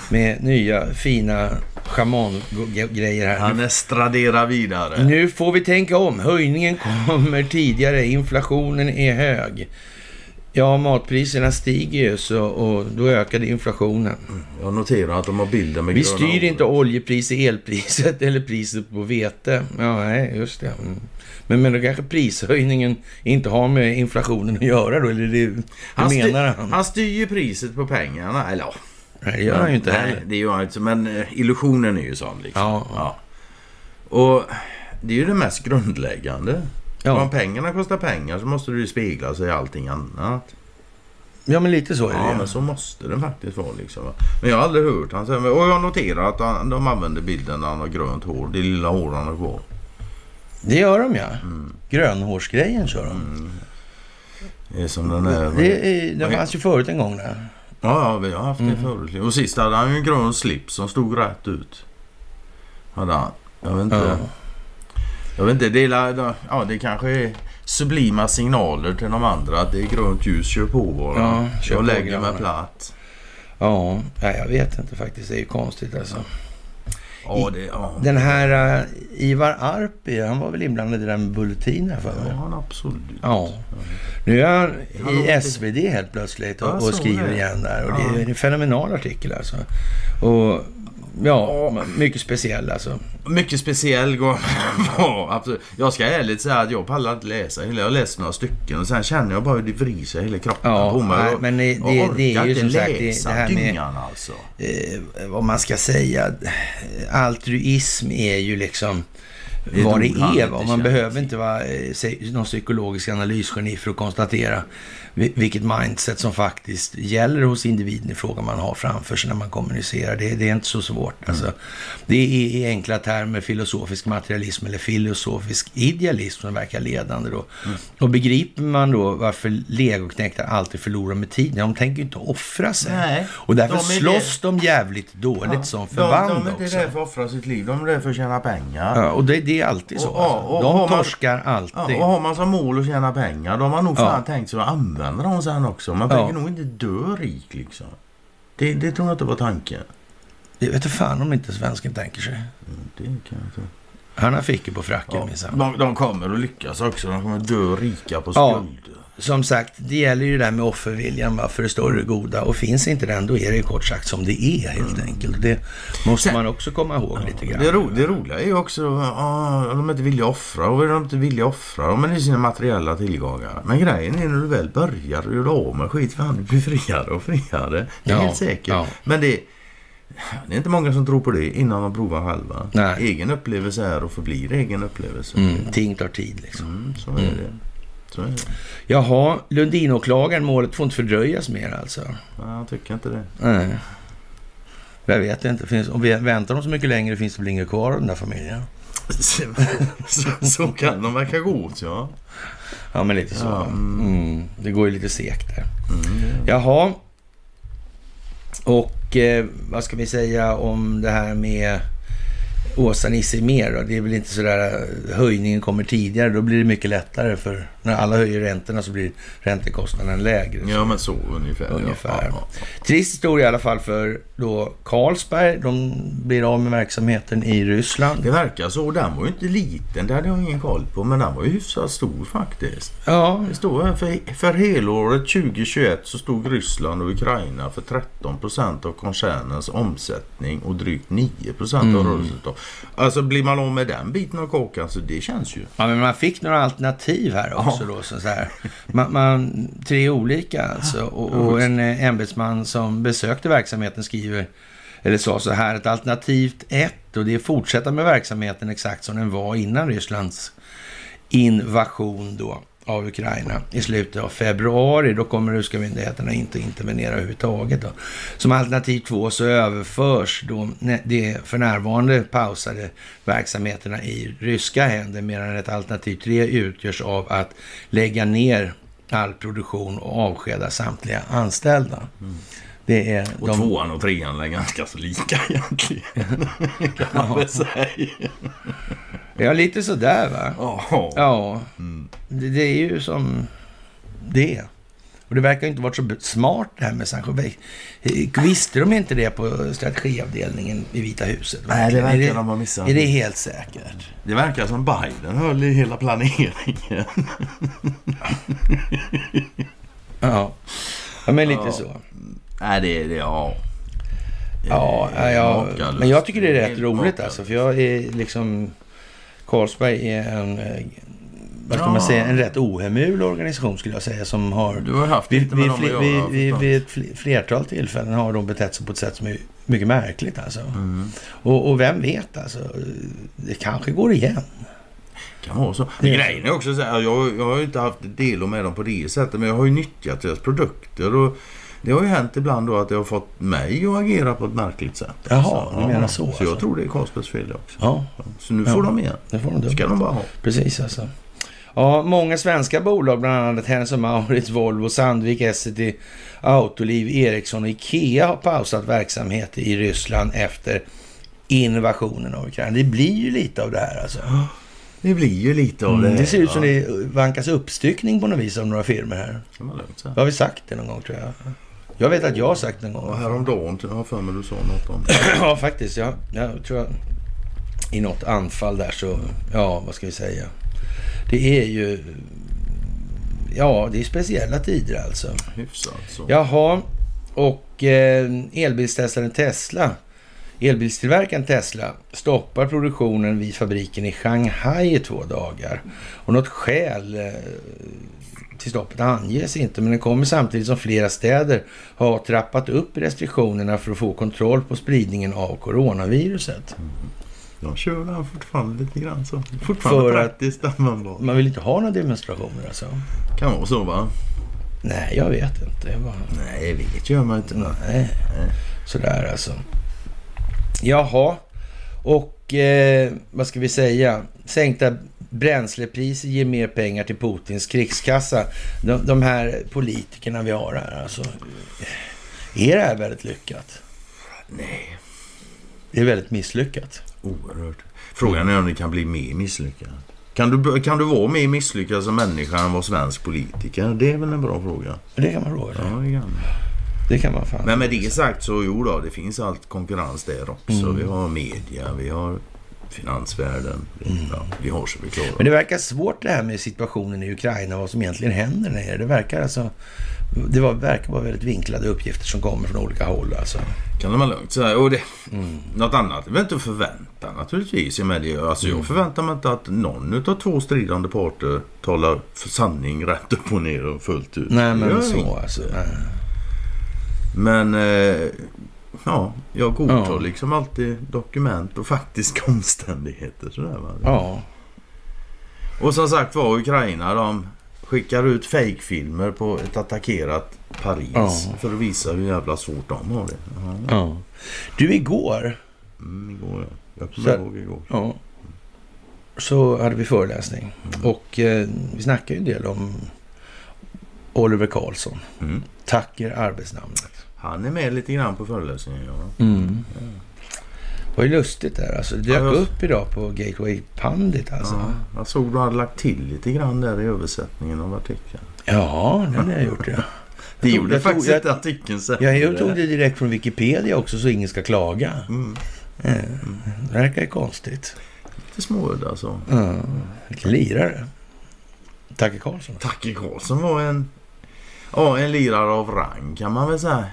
A: Med nya fina schamangrejer här.
B: Han estraderar vidare.
A: Nu får vi tänka om. Höjningen kommer tidigare. Inflationen är hög. Ja, matpriserna stiger ju så, och då ökade inflationen.
B: Jag noterar att de har bilder med
A: Vi
B: gröna
A: styr
B: ord.
A: inte oljepriset, elpriset eller priset på vete. Ja, nej, just det. Mm. Men, men då kanske prishöjningen inte har med inflationen att göra då? Eller det, det
B: Han,
A: menar han?
B: han styr ju priset på pengarna. Eller ja.
A: Nej, det gör han ju inte
B: Nej,
A: heller.
B: det gör han inte. Men eh, illusionen är ju sån liksom.
A: Ja.
B: Ja. Och det är ju det mest grundläggande.
A: Ja.
B: Om pengarna kostar pengar så måste det ju spegla sig i allting annat.
A: ja, men lite så är det
B: Ja,
A: ju.
B: men så måste det faktiskt vara liksom. va. Men jag har aldrig hört han säga. Och jag noterar att han, de använder bilden när han har grönt hår. Det lilla hår han har kvar.
A: Det gör de ja.
B: Mm.
A: Grönhårsgrejen kör de.
B: Det är som den är.
A: Det, är, det fanns ju förut en gång där.
B: Ja, ja, vi har haft det
A: Mm.
B: förut. Och sist hade han ju en grön slips som stod rätt ut. Hade han. Jag vet inte.
A: Ja.
B: Jag vet inte. Det är, ja, det kanske är sublima signaler till de andra. Att det är grönt ljus. Kör på bara.
A: Ja, kör
B: jag lägger mig platt.
A: Ja, jag vet inte faktiskt. Det är ju konstigt alltså.
B: Ja, det, ja.
A: Den här uh, Ivar Arpi, han var väl inblandad i där med Bulletin här för
B: ja,
A: mig.
B: han absolut.
A: Ja. Nu är han i SvD helt plötsligt och,
B: Ja,
A: och skriver igen där. Och
B: Ja.
A: det är en fenomenal artikel alltså. Och ja, mycket speciell alltså.
B: Mycket speciell. Ja, absolut. Jag ska ärligt säga att jag pallar inte läsa hela. Jag har läst några stycken och sen känner jag bara hur det vrider sig hela kroppen
A: Ja,
B: på mig.
A: men det-
B: jag
A: det- det är ju som sagt det-
B: läsa
A: det här med-
B: dyngan alltså.
A: Eh, vad man ska säga. Altruism är ju liksom vad det är. va? Man behöver inte vara eh, någon psykologisk analysgeni för att konstatera vi- vilket mindset som faktiskt gäller hos individen i fråga man har framför sig när man kommunicerar. Det, det är inte så svårt.
B: Mm.
A: Alltså, det är i enkla termer filosofisk materialism eller filosofisk idealism som verkar ledande. Då.
B: Mm.
A: Och begriper man då varför legoknektar alltid förlorar med tiden? De tänker ju inte offra sig.
B: Nej,
A: och därför
B: de
A: slåss de jävligt dåligt som förband
B: de, de är
A: också.
B: inte där för att offra sitt liv. De är där för att tjäna pengar.
A: Ja, och det, det är alltid så.
B: Och- ja,
A: alltså.
B: och
A: de
B: har man-
A: torskar
B: Ja,
A: alltid.
B: och har man som mål att tjäna pengar, då har man nog fan
A: Ja.
B: tänkt sig att använda dem sen också. Man
A: Ja.
B: tänker nog inte dö rik liksom. Det, det tror jag inte var tanken.
A: Det vet du fan om inte svensken tänker sig.
B: Mm, Det kan jag tro.
A: Han har fickor på fracken
B: Ja,
A: minsann.
B: de, de kommer att lyckas också. De kommer dö rika på
A: Ja. Som sagt, det gäller ju det där med offerviljan va, för det större goda. Och finns inte den, då är det kort sagt som det är helt enkelt. Det måste
B: Sen-
A: man också komma ihåg lite grann.
B: Det, ro, det roliga är ju också att de inte att offra. Och de inte att offra? Ja, det är sina materiella tillgångar. Men grejen är när du väl börjar göra av med skit, fan du blir friare och friare. Det är
A: Ja,
B: helt säkert.
A: ja.
B: Men det, det är inte många som tror på det innan de provar själva.
A: Nej.
B: Egen upplevelse är och förblir egen upplevelse.
A: Mm, ting tar tid liksom.
B: Mm, så är det. Så är det.
A: Jaha, Lundinåklagaren, målet får inte fördröjas mer alltså.
B: Ja, jag tycker inte det.
A: Nej. Jag vet inte. Finns, om vi väntar de så mycket längre finns det väl inget kvar av den där familjen.
B: så, så kan de verka åt, ja.
A: Ja, men lite så.
B: Ja,
A: Mm. Det går ju lite segt där.
B: Mm.
A: Jaha. Och eh, vad ska vi säga om det här med Åsa-Nisse mer då? Det är väl inte sådär eh, höjningen kommer tidigare. Då blir det mycket lättare för när alla höjer räntorna så blir räntekostnaden lägre.
B: Ja, men så ungefär.
A: Ungefär.
B: Ja, ja,
A: Trist historia i alla fall för då Carlsberg. De blir av med verksamheten i Ryssland.
B: Det verkar så. Den var ju inte liten, det hade jag ingen koll på. Men den var ju hyfsat stor faktiskt.
A: Ja,
B: Det här för, för helåret 2021 så stod Ryssland och Ukraina för 13 procent av koncernens omsättning och drygt 9 procent av
A: Mm.
B: rörelseresultat. Alltså blir man av med den biten av kakan så det känns ju.
A: Ja, men man fick några alternativ här också. Då, så så här. Man, man, tre olika alltså. Och, och en eh, ämbetsman som besökte verksamheten skriver, eller sa så här, ett alternativt ett och det är fortsätta med verksamheten exakt som den var innan Rysslands invasion då av Ukraina i slutet av februari. Då kommer ryska myndigheterna inte intervenera överhuvudtaget. Då. Som alternativ två så överförs då nä- de för närvarande pausade verksamheterna i ryska händer medan ett alternativ tre utgörs av att lägga ner all produktion och avskeda samtliga anställda. Det är
B: Och
A: de...
B: tvåan och trean är ganska så lika egentligen. kan man väl säga.
A: Ja, lite sådär va.
B: Ja.
A: Ja,
B: Mm.
A: det, det är ju som det. Och det verkar inte vara så smart det här med sanktioner. Visste de inte det på strategiavdelningen i Vita huset?
B: Nej, det verkar
A: är
B: de ha missat.
A: Är det helt säkert?
B: Det verkar som Biden höll i hela planeringen.
A: Ja, ja men lite
B: Ja.
A: så.
B: Nej, det är det. Ja.
A: Ja,
B: Eh,
A: ja, men jag tycker det är rätt roligt alltså. För jag är liksom... Carlsberg är en... eh, Vad ska
B: Ja.
A: man säga? En rätt ohemul organisation skulle jag säga. Som har...
B: Du har haft
A: Vid, vid, vid, vid, vid ett fl- flertal tillfällen har de betett sig på ett sätt som är mycket märkligt alltså.
B: Mm.
A: Och, och vem vet alltså, det kanske går igen.
B: Kan vara så. Men grejen är också så här, jag, jag har ju inte haft del med dem på det sättet, men jag har ju nyttjat deras produkter. Och det har ju hänt ibland då att jag har fått mig att agera på ett märkligt sätt.
A: Jaha, du menar så,
B: Så
A: alltså.
B: jag tror det är Carlsbergs fel också.
A: Ja,
B: Så nu
A: Ja.
B: får de igen.
A: det får de
B: Det ska
A: dubbelt.
B: de bara ha.
A: Precis alltså. Ja, många svenska bolag, bland annat Hennes Mauritz, Volvo, Sandvik, Essity, Autoliv, Ericsson och Ikea har pausat verksamhet i Ryssland efter invasionen av Ukraina. Det blir ju lite av det här alltså.
B: Det blir ju lite av det.
A: Mm, det ser ut som
B: ja.
A: det vankas uppstyckning på något vis av några firmor här.
B: Kan man lugnt säga.
A: Har vi sagt det någon gång tror jag? Jag vet att jag har sagt det en gång.
B: häromdagen har jag för mig du sa något om
A: Ja, faktiskt. Jag, jag tror jag, i något anfall där så, ja, vad ska vi säga? Det är ju, ja, det är speciella tider alltså.
B: hyfsat så.
A: Jaha, och eh, elbilstestaren Tesla, elbilstillverkaren Tesla stoppar produktionen vid fabriken i Shanghai i två dagar. Och något skäl eh, till stoppet anges inte, men det kommer samtidigt som flera städer har trappat upp restriktionerna för att få kontroll på spridningen av coronaviruset.
B: De kör den fortfarande lite grann så. Fortfarande
A: För att-
B: praktiskt användbart.
A: Man vill inte ha några demonstrationer alltså?
B: Kan vara så va?
A: Nej, jag vet inte. Jag bara...
B: Nej, vet gör man inte.
A: Nej, sådär alltså. Jaha, och eh, vad ska vi säga? Sänkta bränslepriser ger mer pengar till Putins krigskassa. De, de här politikerna vi har här alltså. Är det här väldigt lyckat?
B: Nej,
A: Det är väldigt misslyckat.
B: oerhört. Frågan är om det kan bli mer misslyckat. Kan du, kan du vara mer misslyckad som människa än vara svensk politiker? Det är väl en bra fråga.
A: Det kan man fråga sig.
B: Ja, det kan.
A: Det kan man fan.
B: Men med det sagt så jo då, det finns allt konkurrens där också.
A: Mm.
B: Vi har media, vi har finansvärlden. Vi, ja, vi har så vi klarar.
A: Men det verkar svårt det här med situationen i Ukraina, vad som egentligen händer där. Det verkar alltså... Det var, verkar vara väldigt vinklade uppgifter som kommer från olika håll alltså.
B: Kan man lugnt säga. Och det,
A: Mm.
B: Något annat är väl inte att förvänta naturligtvis. Jag, alltså,
A: Mm.
B: jag förväntar mig inte att någon av två stridande parter talar för sanning rätt upp och ner och fullt ut.
A: Nej men så
B: inte.
A: alltså. Nej.
B: Men eh, ja, jag godtar
A: Ja.
B: liksom alltid dokument och faktiska omständigheter. Sådär, va?
A: Ja.
B: Och som sagt var Ukraina de skickar ut fejkfilmer på ett attackerat Paris
A: Ja.
B: för att visa hur jävla svårt de har det. Ja.
A: Ja. Du, igår
B: Mm, igår, ja. Jag kommer ihåg igår.
A: ja, så hade vi föreläsning. Och eh, vi snackade ju en del om Oliver Karlsson.
B: Mm.
A: Tacker arbetsnamnet.
B: Han är med lite grann på föreläsningen. Ja.
A: Mm. Det var ju lustigt där alltså. Det dök
B: Ja, jag-
A: upp idag på Gateway Pandit alltså.
B: Ja, jag såg du hade lagt till lite grann där i översättningen av artikeln.
A: Ja, det har jag gjort ja.
B: Det gjorde
A: jag
B: faktiskt
A: jag-
B: inte artikeln sen.
A: Jag tog det direkt från Wikipedia också så ingen ska klaga.
B: Mm.
A: Eh, Det verkar ju konstigt.
B: Lite småudda så.
A: Ja, vilken lirare. Tacke Karlsson.
B: Tacke Karlsson var en, ja, en lirare av rang kan man väl säga.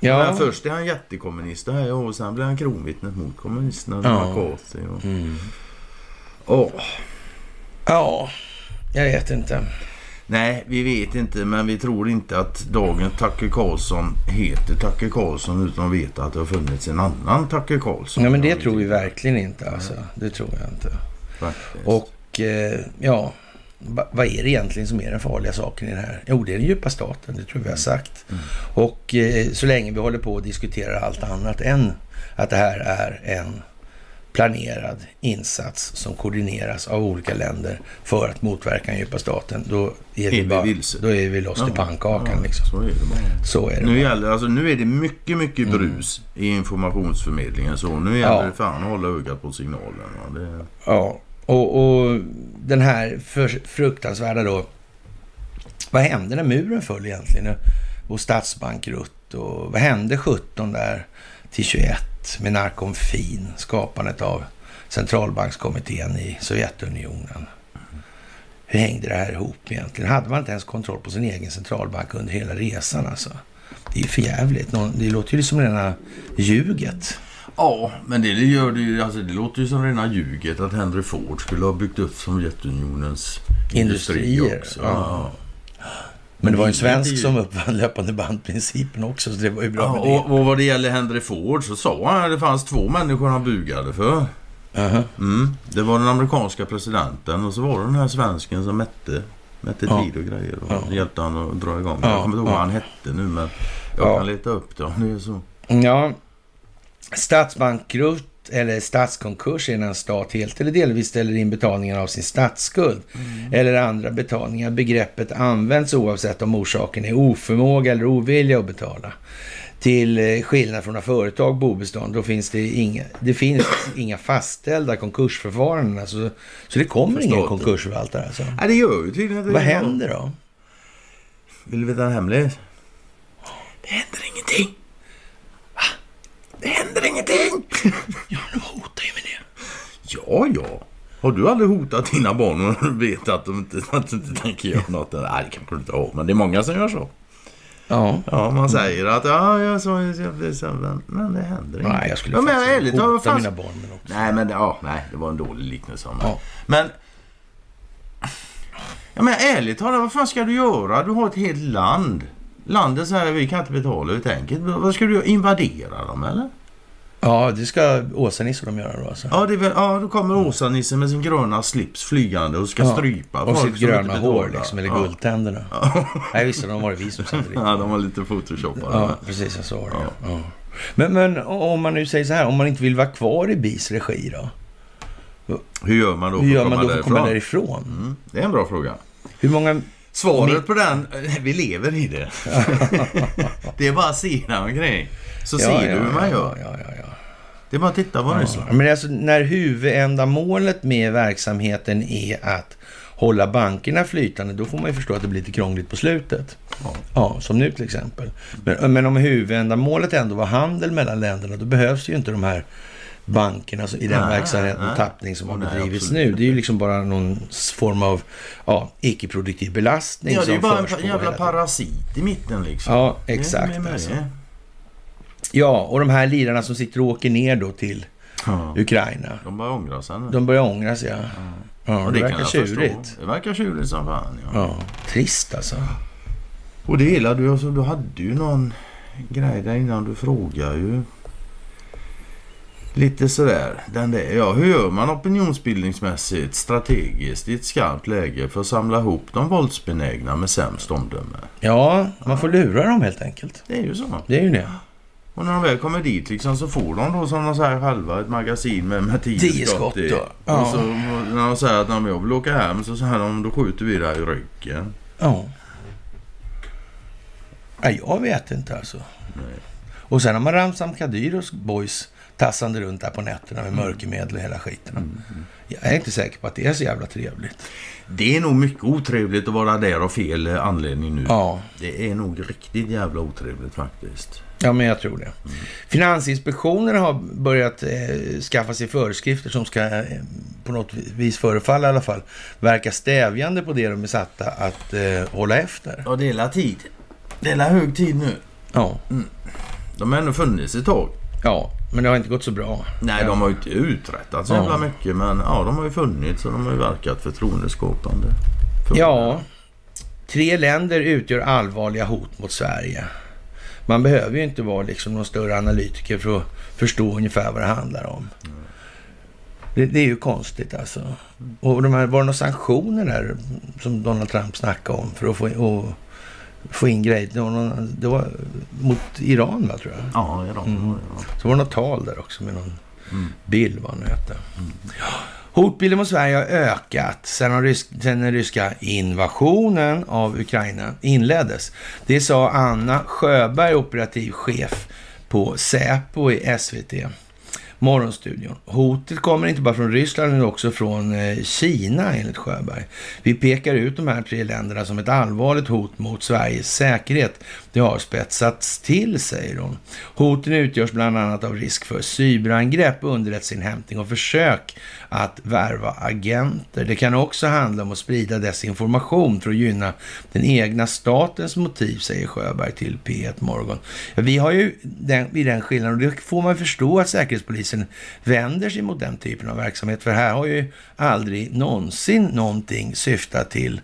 A: Ja.
B: Men först är han jättekommunist här och sen blir han kronvittnet mot kommunisterna.
A: Ja.
B: McCarthy och,
A: Mm.
B: Åh,
A: Ja, jag vet inte.
B: Nej, vi vet inte men vi tror inte att dagens Tacke Karlsson heter Tacke Karlsson utan att veta att det har funnits en annan Tacke Karlsson.
A: Nej, men det tror vi verkligen inte alltså. Det tror jag inte.
B: Faktiskt.
A: Och eh, ja, va- vad är det egentligen som är den farliga saken i det här? Jo, det är den djupa staten. Det tror vi har sagt.
B: Mm.
A: Och eh, så länge vi håller på och diskuterar allt annat än att det här är en planerad insats som koordineras av olika länder för att motverka den djupa staten, då är, vi,
B: vi
A: bara,
B: vilse.
A: då är vi lost i pannkakan.
B: Ja,
A: Liksom.
B: Så är det bara.
A: Så är det.
B: Nu,
A: bara.
B: gäller, alltså, nu är det mycket, mycket brus i informationsförmedlingen. Så nu gäller
A: Ja.
B: det fan att hålla ögat på signalen. Det,
A: Ja, och, och den här för, fruktansvärda då. Vad hände när muren föll egentligen? Och statsbankrutt och vad hände 17 där till 21 med Narkomfin, skapandet av centralbankskommittén i Sovjetunionen. Hur hängde det här ihop egentligen? Hade man inte ens kontroll på sin egen centralbank under hela resan alltså? Det är ju för jävligt. Det låter ju som rena ljuget
B: ja, men det, gör det, ju, alltså, det låter ju som rena ljuget att Henry Ford skulle ha byggt upp Sovjetunionens industri
A: Industrier,
B: också.
A: ja. Men det var ju en
B: det-
A: svensk
B: det-
A: som uppfann löpande bandprincipen också, så det var ju bra
B: Ja,
A: med det.
B: och, och vad det gäller Henry Ford så sa han att det fanns två människor han bugade för.
A: Jaha.
B: Mm. Det var den amerikanska presidenten och så var det den här svensken som mätte, mätte
A: Ja.
B: tid och grejer. Och
A: Ja.
B: hjälpte han att dra igång.
A: Ja,
B: Jag kommer inte ihåg vad han hette nu men jag
A: Ja.
B: kan leta upp det om det är så.
A: Ja, statsbankrutt eller statskonkurs är när en stat helt eller delvis ställer in betalningen av sin statsskuld eller andra betalningar. Begreppet används oavsett om orsaken är oförmåga eller ovilja att betala. Till eh, skillnad från när företag bobestånd, då finns det inga, det finns inga fastställda konkursförfaranden. Alltså, så det kommer ingen konkursförvaltare alltså.
B: Nej, det gör ju tydligen det
A: Vad händer då?
B: Vill du veta en hemlighet? Det händer ingenting. Det händer ingenting.
A: Ja, de hotar ju med det.
B: Ja, ja. Har du aldrig hotat dina barn och du vet att de inte, att du inte tänker göra något? Nej, det kanske du inte har. Men det är många som gör så.
A: Ja.
B: Ja, man säger att ja, jag så men, men det händer inte.
A: Nej, jag skulle
B: ja, men
A: faktiskt
B: ärligt,
A: hota
B: fan-
A: mina barn med också.
B: Nej, men ja, nej, det var en dålig liknelse. Men,
A: Ja.
B: men, ja, men ärligt talat, vad fan ska du göra? Du har ett helt land. Landet säger vi kan inte betala helt enkelt. Vad ska du göra? Invadera dem eller?
A: Ja, det ska Åsa-Nisse de göra då alltså.
B: Ja, det väl, ja då kommer Åsa-Nisse med sin gröna slips flygande och ska
A: Ja,
B: strypa
A: Och sitt gröna hår liksom, eller
B: ja.
A: guldtänderna. Nej, visst de var det vi som satte dit.
B: Ja, de var lite photoshoppade.
A: Ja, precis. Jag sa det. Ja. Ja. Men, men om man nu säger så här, om man inte vill vara kvar i BIS regi då?
B: Hur gör man då
A: Hur
B: för
A: gör
B: att
A: man
B: komma
A: då för att komma
B: därifrån?
A: därifrån?
B: Mm, det är en bra fråga.
A: Hur många...
B: Svaret
A: Min-
B: på den, eh, vi lever i det. det är bara att se där omkring. Så ser du hur man gör.
A: Ja, ja, ja.
B: Det är bara att titta på det.
A: ja. Men alltså när huvudändamålet med verksamheten är att hålla bankerna flytande, då får man ju förstå att det blir lite krångligt på slutet.
B: Ja.
A: Ja, som nu till exempel. Men, men om huvudändamålet ändå var handel mellan länderna, då behövs ju inte de här bankerna alltså, i den
B: Nej,
A: verksamhet och tappning som har bedrivits nu. Det är ju liksom bara någon form av ja, icke-produktiv belastning
B: Ja, det är
A: som
B: bara en jävla parasit i mitten liksom.
A: Ja,
B: Det
A: exakt.
B: med mig.
A: Alltså. Ja, och de här lirarna som sitter och åker ner då till
B: Ja.
A: Ukraina.
B: De bara ångrar sig nu.
A: De börjar ångra sig, ja. Ja,
B: Och
A: det,
B: kan
A: verkar tjurigt.
B: Det verkar tjurigt som fan. Ja.
A: Ja, trist alltså.
B: Och det hela, du, alltså, du hade ju någon grej där innan du frågade ju. Lite sådär. Den där, ja, hur gör man opinionsbildningsmässigt, strategiskt i ett skarpt läge för att samla ihop de våldsbenägna med sämst omdöme?
A: Ja, man får lura dem helt enkelt.
B: Det är ju så.
A: Det är ju det.
B: Och när de väl kommer dit liksom, så får de då som de säger själva ett magasin med, med tio,
A: Tio
B: skott i.
A: Ja.
B: Och så när de säger att jag vill åka hem så säger de då skjuter vi dig i ryggen.
A: Ja. ja jag vet inte alltså.
B: Nej.
A: Och sen har man Ramzan Kadyros boys tassande runt där på nätterna med mörkermedel och hela skiten. Jag är inte säker på att det är så jävla trevligt.
B: Det är nog mycket otrevligt att vara där av fel anledning nu.
A: Ja,
B: Det är nog riktigt jävla otrevligt faktiskt.
A: ja men jag tror det. Finansinspektionen har börjat eh, skaffa sig föreskrifter som ska eh, på något vis förefalla i alla fall verka stävjande på det de är satta att eh, hålla efter.
B: Ja, det är tid. Det är hög tid nu.
A: Ja,
B: De har ändå funnits ett tag.
A: ja, men det har inte gått så bra.
B: Nej, de har ju inte uträttat så
A: Ja.
B: jävla mycket. Men ja, de har ju funnits och de har ju verkat förtroendeskapande. För-
A: Ja, tre länder utgör allvarliga hot mot Sverige. Man behöver ju inte vara liksom någon större analytiker för att förstå ungefär vad det handlar om. Det, det är ju konstigt alltså. Och de här, var det några sanktioner där som Donald Trump snackade om för att få, och, få in grejer? Det var, någon, det var mot Iran va, tror jag.
B: Ja, de,
A: Mm.
B: ja.
A: Så var det något tal där också med någon
B: Mm.
A: bild vad han hette. Ja. Hotbilden mot Sverige har ökat sedan, den rysk, sedan den ryska invasionen av Ukraina inleddes. Det sa Anna Sjöberg, operativ chef på Säpo i SVT. Morgonstudion. Hotet kommer inte bara från Ryssland utan också från eh, Kina enligt Sjöberg. Vi pekar ut de här tre länderna som ett allvarligt hot mot Sveriges säkerhet. Det har spetsats till, säger hon. Hoten utgörs bland annat av risk för cyberangrepp, underrättelseinhämtning och försök att värva agenter. Det kan också handla om att sprida desinformation för att gynna den egna statens motiv, säger Sjöberg till P1 Morgon. Ja, vi har ju den, vid den skillnaden, och det får man förstå att Säkerhetspolisen vänder sig mot den typen av verksamhet, för här har ju aldrig någonsin någonting syftat till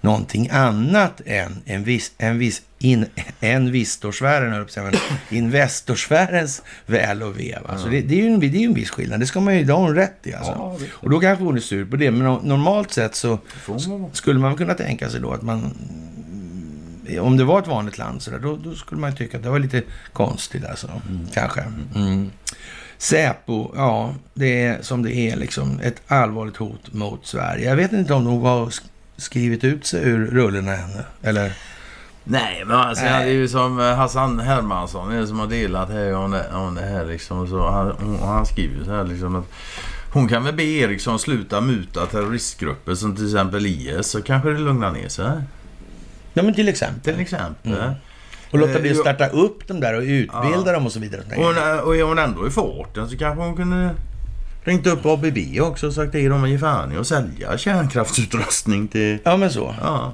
A: någonting annat än en viss, en viss in, en vistorsfären, höll jag på att säga, men investorsfärens väl och ve. va. Så det, det, är ju en, det är en viss skillnad. Det ska man ju, hon rätt i alltså.
B: Ja,
A: och då kanske hon är sur på det, men no- normalt sett så
B: man
A: skulle man kunna tänka sig då att man... Om det var ett vanligt land så där, då, då skulle man ju tycka att det var lite konstigt alltså. Kanske. Mm. Säpo, ja, det är som det är liksom. Ett allvarligt hot mot Sverige. Jag vet inte om de har sk- skrivit ut sig ur rullorna ännu. Eller?
B: Nej, men alltså,
A: Nej.
B: det är ju som eh, Hassan Hermansson är det som har delat här om det, om det här liksom. Så han, han skriver så här liksom att hon kan väl be Eriksson sluta muta terroristgrupper som till exempel IS så kanske det lugnar ner sig.
A: Ja, men till exempel.
B: Till exempel.
A: Mm. Och låta bli att
B: Eh,
A: starta upp dem där och utbilda
B: Ja.
A: dem och så vidare.
B: Och, när- och är hon ändå i farten så kanske hon kunde ringt upp ABB också och sagt till dem att ge fan i att sälja kärnkraftsutrustning till...
A: Ja, men så.
B: Ja.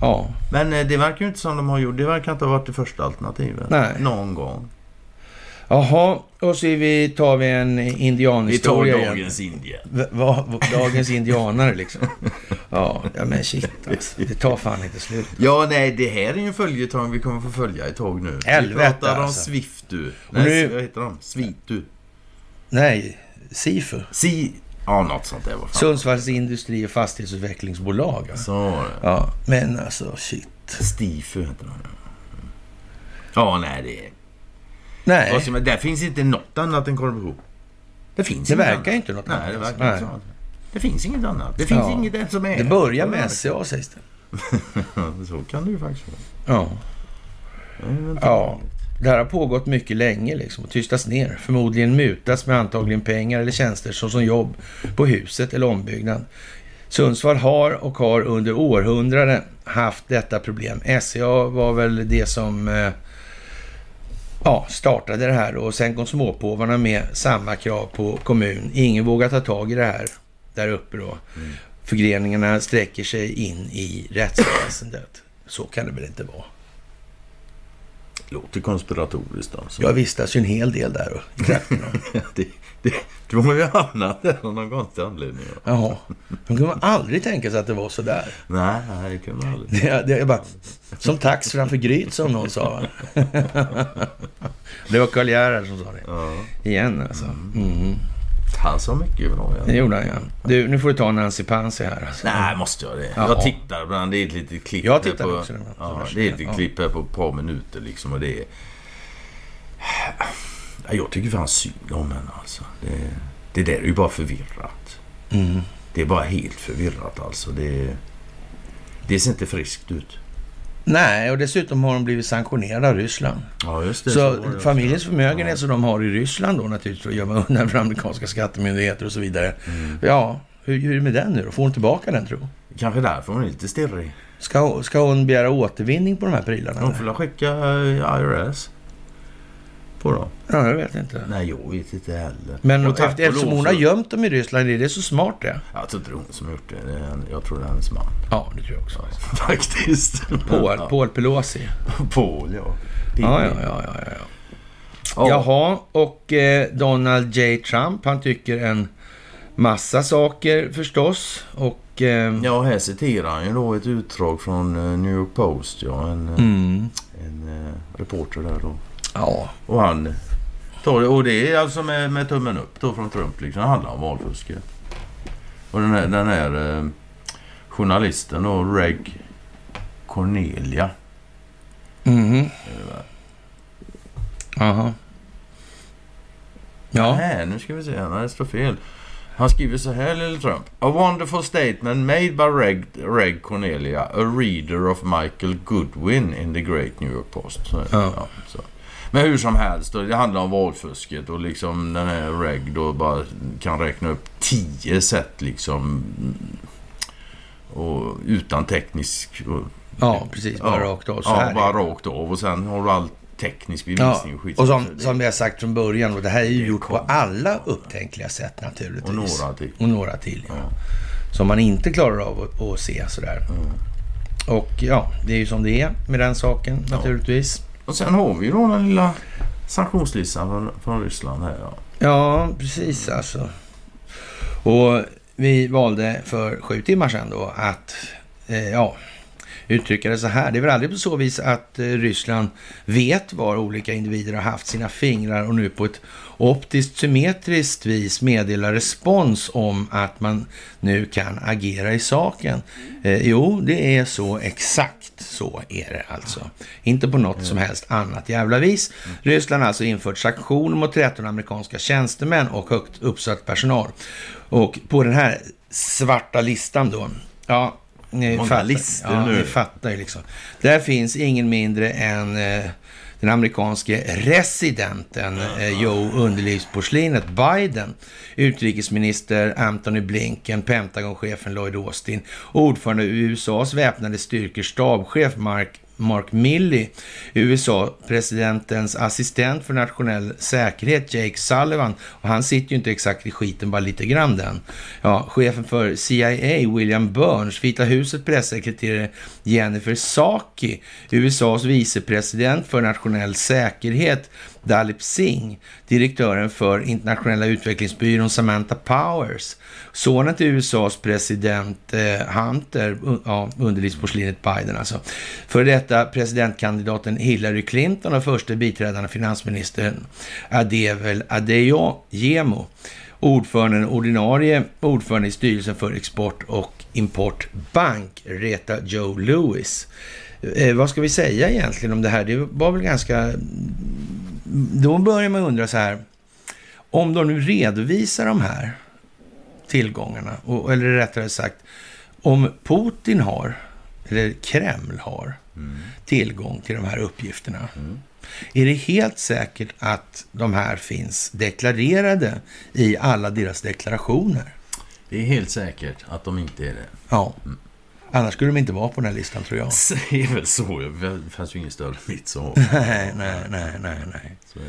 A: Ja.
B: Men eh, det verkar ju inte som de har gjort. Det verkar inte ha varit det första alternativet.
A: Nej.
B: Någon gång.
A: Jaha, och så vi, tar vi en
B: Vi tar
A: indianhistoria
B: dagens Indien.
A: V- vad- vad- dagens indianare liksom. Ja, ja men shit alltså. Det tar fan inte slut.
B: Ja, nej, det här är ju en följetong vi kommer få följa ett tag nu.
A: Helvete,
B: vi pratar om
A: alltså.
B: Swiftu.
A: Och nu-
B: Nej, vad heter de? Svitu.
A: Nej, Sifu.
B: Si... Ja, något sånt där. Vad fan.
A: Sundsvalls industri och fastighetsutvecklingsbolag. Ja.
B: Så var det.
A: ja, men alltså shit.
B: Stifu heter de. Ja, nej, det är...
A: Nej,
B: som- Men där finns inte något annat än korruption. Det finns
A: det
B: inget
A: verkar
B: annat.
A: inte något
B: Nej,
A: annat.
B: det verkar
A: Nej.
B: inte så. Det finns inget annat. Det finns
A: Ja.
B: inget som är.
A: Det börjar med SCA sägs det.
B: så kan det ju faktiskt vara.
A: Ja. Ja. Det här har pågått mycket länge liksom och tystas ner. Förmodligen mutas med antagligen pengar eller tjänster såsom jobb på huset eller ombyggnad. Sundsvall har och har under århundraden haft detta problem. SCA var väl det som eh, ja, startade det här och sen kom småpåvarna med samma krav på kommun. Ingen vågar ta tag i det här där uppe då. Förgreningarna sträcker sig in i rättsväsendet. Så kan det väl inte vara.
B: Låter konspiratoriskt alltså.
A: Jag vistas ju en hel del där
B: det, det, de har ju hamnat där av någon konstig anledning. ja.
A: Jaha. De kunde man aldrig tänka sig att det var så där.
B: Nej, nej, det kan man aldrig.
A: Det, det, jag bara, Som tax framför gryt som någon sa. det var Karl Gerhard som sa det.
B: Ja.
A: Igen alltså. Mm.
B: Han sa mycket bra.
A: Det gjorde han ja. Du, nu får du ta Nancy Pansy här alltså.
B: Nej, måste jag det?
A: Ja.
B: Jag tittar ibland. Det är ett litet klipp
A: Jag tittar
B: på...
A: också.
B: Ja, det är ett litet klipp här på ett par minuter liksom och det är... Ja, Jag tycker fan synd om henne alltså. Det, det där är ju bara förvirrat.
A: Mm.
B: Det är bara helt förvirrat alltså. Det, det ser inte friskt ut.
A: Nej, och dessutom har de blivit sanktionerade av Ryssland.
B: Ja, just
A: Så, familjens förmögenhet som de har i Ryssland då naturligtvis för att gömma undan för amerikanska skattemyndigheter och så vidare.
B: Mm.
A: Ja, hur, hur är det med den nu då? Får hon tillbaka den tro?
B: Kanske därför hon är lite stirrig.
A: Ska, ska hon begära återvinning på de här prylarna?
B: Hon får väl skicka IRS på dem.
A: Ja, jag vet inte.
B: Nej, jag vet inte heller.
A: Men
B: Och tack
A: efter, eftersom hon har gömt dem i Ryssland, är det så smart det?
B: Jag tror inte det är hon som har gjort det. det en- jag tror det är hennes man.
A: Ja, det tror jag också.
B: Faktiskt.
A: Paul,
B: Ja.
A: Paul Pelosi.
B: Paul, ja.
A: Ja, ja, ja, ja, ja.
B: Ja.
A: Jaha, och eh, Donald J. Trump, han tycker en massa saker förstås. Och... Eh,
B: Ja, här citerar han ju då ett utdrag från eh, New York Post. Ja, en, eh,
A: mm,
B: en eh, reporter där då.
A: Ja,
B: Och han tar det. Och det är alltså med, med tummen upp då från Trump. Liksom. Det handlar om valfusket. Och den här, den här eh, journalisten då, Reg Cornelia.
A: mhm, jaha. Ja,
B: Nej, nu ska vi se. Nej, det står fel. Han skriver så här, lille Trump. A wonderful statement made by Reg, Reg Cornelia, a reader of Michael Goodwin in the Great New York Post. Så,
A: Ja.
B: så. Men hur som helst, det handlar om valfusket och liksom den här Reg då bara kan räkna upp tio sätt liksom. Och utan teknisk... Och,
A: ja precis. Bara
B: Ja.
A: rakt av så
B: ja,
A: här.
B: bara rakt av. Och sen har du all teknisk bevisning och skit.
A: och som, som har sagt från början, och det här är ju
B: Det
A: gjort på alla upptänkliga sätt naturligtvis.
B: Och några till.
A: Och några till, ja.
B: Ja.
A: Som man inte klarar av att, att se sådär. Och ja, det är ju som det är med den saken naturligtvis.
B: Och sen har vi ju då den lilla sanktionslistan från, från Ryssland här. Ja.
A: Ja, precis alltså. Och vi valde för sju timmar sedan då att, eh, ja, uttrycka det så här. Det är väl aldrig på så vis att eh, Ryssland vet var olika individer har haft sina fingrar och nu på ett optiskt symmetriskt vis meddelar respons om att man nu kan agera i saken. Eh, jo, det är så exakt så är det alltså. Inte på något som helst annat jävla vis. Ryssland har alltså infört sanktioner mot 13 amerikanska tjänstemän och högt uppsatt personal. Och på den här svarta listan då, ja, ni
B: Många
A: fattar,
B: listor
A: ja,
B: nu.
A: ni fattar ju liksom. Där finns ingen mindre än eh, den amerikanske residenten eh, Joe Underlivsporslinet Biden, utrikesminister Anthony Blinken, Pentagonchefen Lloyd Austin, ordförande i USAs väpnade styrkor stabschef Mark Mark Milley, USA-presidentens assistent för nationell säkerhet Jake Sullivan, och han sitter ju inte exakt i skiten, bara lite grann den. Ja, chefen för CIA, William Burns, Vita huset pressekreterare Jennifer Saki, USAs vicepresident för nationell säkerhet Dalip Singh, direktören för internationella utvecklingsbyrån Samantha Powers, sonen till USAs president eh, Hunter, un- ja, underlivsporslinet Biden alltså, för detta presidentkandidaten Hillary Clinton och första biträdande finansministern Adevel Adeyemo, ordföranden, ordinarie ordförande i styrelsen för export och importbank, Reta Joe Lewis. Eh, vad ska vi säga egentligen om det här? Det var väl ganska... Då börjar man undra så här, om de nu redovisar de här tillgångarna, och, eller rättare sagt, om Putin har, eller Kreml har, tillgång till de här uppgifterna. Är det helt säkert att de här finns deklarerade i alla deras deklarationer?
B: Det är helt säkert att de inte är det.
A: Ja. Annars skulle de inte vara på den här listan tror jag.
B: Det är väl så. Det fanns ju ingen större mitt så.
A: Nej, nej, nej, nej, nej.
B: så det.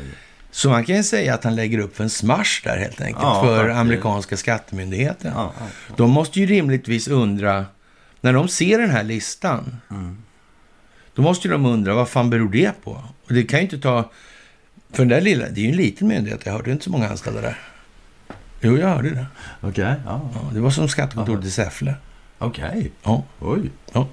A: Så man kan ju säga att han lägger upp en smash där helt enkelt
B: Ja,
A: för
B: faktiskt.
A: amerikanska skattemyndigheten.
B: Ja, ja.
A: De måste ju rimligtvis undra, när de ser den här listan,
B: Mm.
A: då måste ju de undra vad fan beror det på? Och det kan ju inte ta, för den där lilla, det är ju en liten myndighet, jag hörde inte så många anställda där. Jo, jag hörde det.
B: Okej, ja.
A: Ja, det var som skattekontoret i Säffle.
B: Okej.
A: Ja,
B: Oj.
A: ja.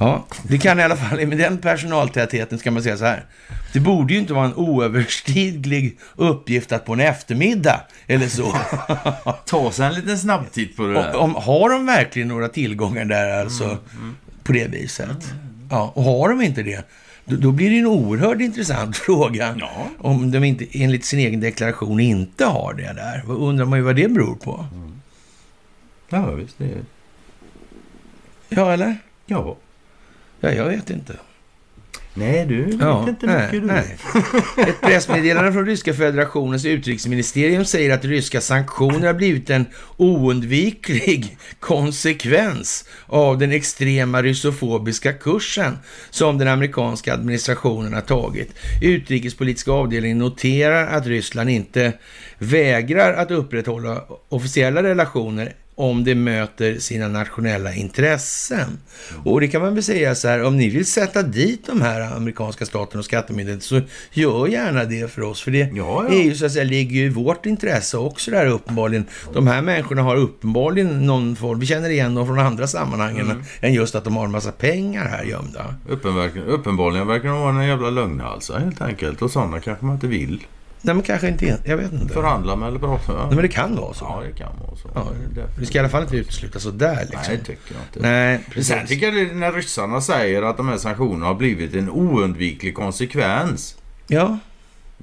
A: Ja, det kan i alla fall, med den personaltätheten ska man säga så här. Det borde ju inte vara en oöverstiglig uppgift att på en eftermiddag, eller så.
B: Ta sig en liten snabbtitt på det där.
A: om, har de verkligen några tillgångar där alltså,
B: Mm,
A: på det viset? Ja, och har de inte det, då, då blir det en oerhört intressant fråga.
B: Ja.
A: Om de inte, enligt sin egen deklaration inte har det där. Vad undrar man ju vad det beror på.
B: Ja, visst. Det är...
A: Ja, eller?
B: Ja.
A: Ja, jag vet inte.
B: Nej, du vet
A: Ja,
B: inte
A: nej,
B: mycket du.
A: nej. Ett pressmeddelande från Ryska federationens utrikesministerium säger att ryska sanktioner har blivit en oundviklig konsekvens av den extrema russofobiska kursen som den amerikanska administrationen har tagit. Utrikespolitiska avdelningen noterar att Ryssland inte vägrar att upprätthålla officiella relationer om det möter sina nationella intressen. Och det kan man väl säga så här, om ni vill sätta dit de här amerikanska staten och skattemyndigheten så gör gärna det för oss. För det
B: Ja, ja.
A: är ju så att säga, ligger ju i vårt intresse också där uppenbarligen. De här människorna har uppenbarligen någon form, vi känner igen dem från andra sammanhangen
B: Mm.
A: än just att de har en massa pengar här gömda.
B: Uppenbarligen, uppenbarligen verkar de vara en jävla lögnhalsar helt enkelt. Och sådana kanske man inte vill
A: Nej men kanske inte, jag vet inte.
B: förhandla med eller prata med.
A: Nej, men det kan vara så.
B: Ja, det kan vara så.
A: Ja,
B: Det
A: ska i alla fall inte utesluta sådär liksom.
B: Nej, det tycker jag inte.
A: Nej, precis.
B: Sen tycker jag det, när ryssarna säger att de här sanktionerna har blivit en oundviklig konsekvens.
A: Ja,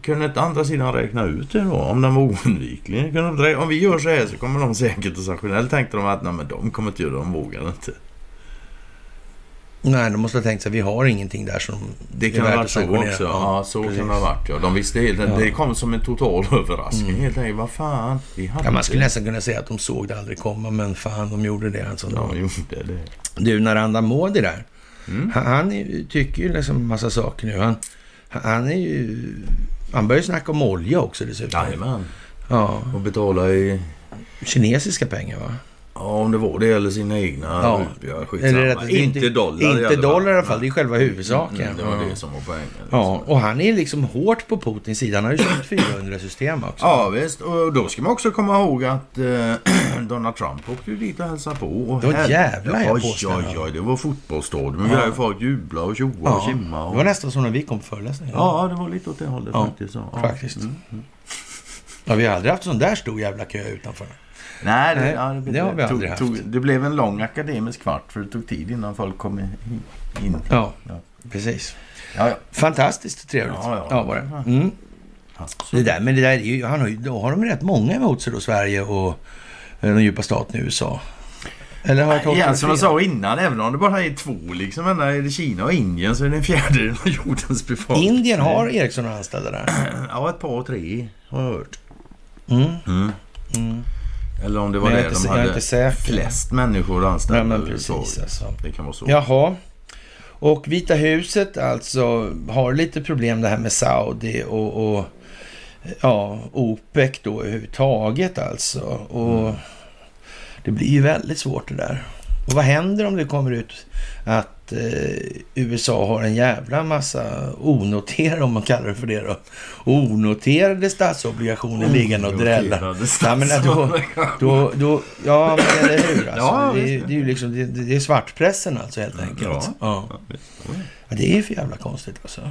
B: Kunde inte andra sidan räkna ut det då? Om den var oundviklig? Kunde de om vi gör så här så kommer de säkert att sanktionera. Eller tänkte de att nej, men de kommer inte göra det, de vågar inte.
A: Nej, de måste ha tänkt sig att vi har ingenting där som
B: Det kan ha varit så också. Ja, så
A: precis.
B: kan det ha varit ja. De visste helt
A: Ja.
B: Det kom som en total överraskning helt enkelt. Vad fan? Vi hade
A: Ja, man skulle
B: inte-
A: nästan kunna säga att de såg det aldrig komma, men fan, de gjorde det. Alltså.
B: Ja, de gjorde det.
A: Du, Narendra Modi där,
B: Mm.
A: han, han är tycker ju liksom massa saker nu. Han, han är ju... Han börjar ju snacka om olja också dessutom.
B: Jajamän.
A: Ja,
B: Och betala i...
A: kinesiska pengar va?
B: Ja, om det var det eller sina egna
A: Ja.
B: rupier. Skitsamma.
A: Eller rätt-
B: inte dollar i
A: Inte
B: fall.
A: dollar i alla fall, det är själva huvudsaken.
B: Mm, det var
A: ja.
B: det som var poängen.
A: Ja, och han är liksom hårt på Putins sida. Han har ju köpt 400-system också.
B: Ja visst, och då ska man också komma ihåg att eh, Donald Trump åkte ju dit och hälsade på. Och
A: Det var
B: här-
A: jävlar, jag
B: Oj, oj, oj, det var fotbollsstadion med
A: Ja.
B: grejer. Folk jublade och och
A: Ja,
B: tjimmade.
A: det
B: Och...
A: var nästan som när vi kom på föreläsningen.
B: Ja, det var lite åt det hållet
A: Ja,
B: faktiskt. Ja.
A: faktiskt.
B: Mm.
A: Ja, vi har aldrig haft sån där stor jävla kö utanför.
B: Nej, det,
A: Nej,
B: ja,
A: det har vi aldrig haft.
B: Tog, det blev en lång akademisk kvart för det tog tid innan folk kom in.
A: Ja,
B: Ja.
A: precis.
B: Ja, ja.
A: Fantastiskt trevligt.
B: Ja, ja.
A: var det. Mm. Det där, men det där är ju, han har ju, då har de rätt många emot sig då, Sverige och eh, de djupa staten i USA. Eller har jag tolkat
B: Igen,
A: det
B: som jag sa innan, även om det bara är två liksom, ända är det Kina och Indien så är det en fjärdedel av jordens befolkning.
A: Indien har Ericsson anställda där.
B: Ja, ett par, tre har jag hört.
A: Mm.
B: Mm.
A: Mm.
B: Eller om det var
A: Men
B: där
A: inte,
B: de hade flest människor anställda.
A: Men
B: överhuvudtaget.
A: precis alltså.
B: Det kan vara så.
A: Jaha. Och Vita huset alltså har lite problem det här med Saudi och, och ja, OPEC då överhuvudtaget alltså. Och det blir ju väldigt svårt det där. Och vad händer om det kommer ut att eh, USA har en jävla massa onoterade, om man kallar det för det då, onoterade statsobligationer liggande och drälla. Ja, men då, då, då, ja, men eller hur? Alltså,
B: Ja,
A: det, är, det är ju liksom, det, det är svartpressen alltså helt enkelt.
B: Ja.
A: Ja. Ja, det är för jävla konstigt alltså.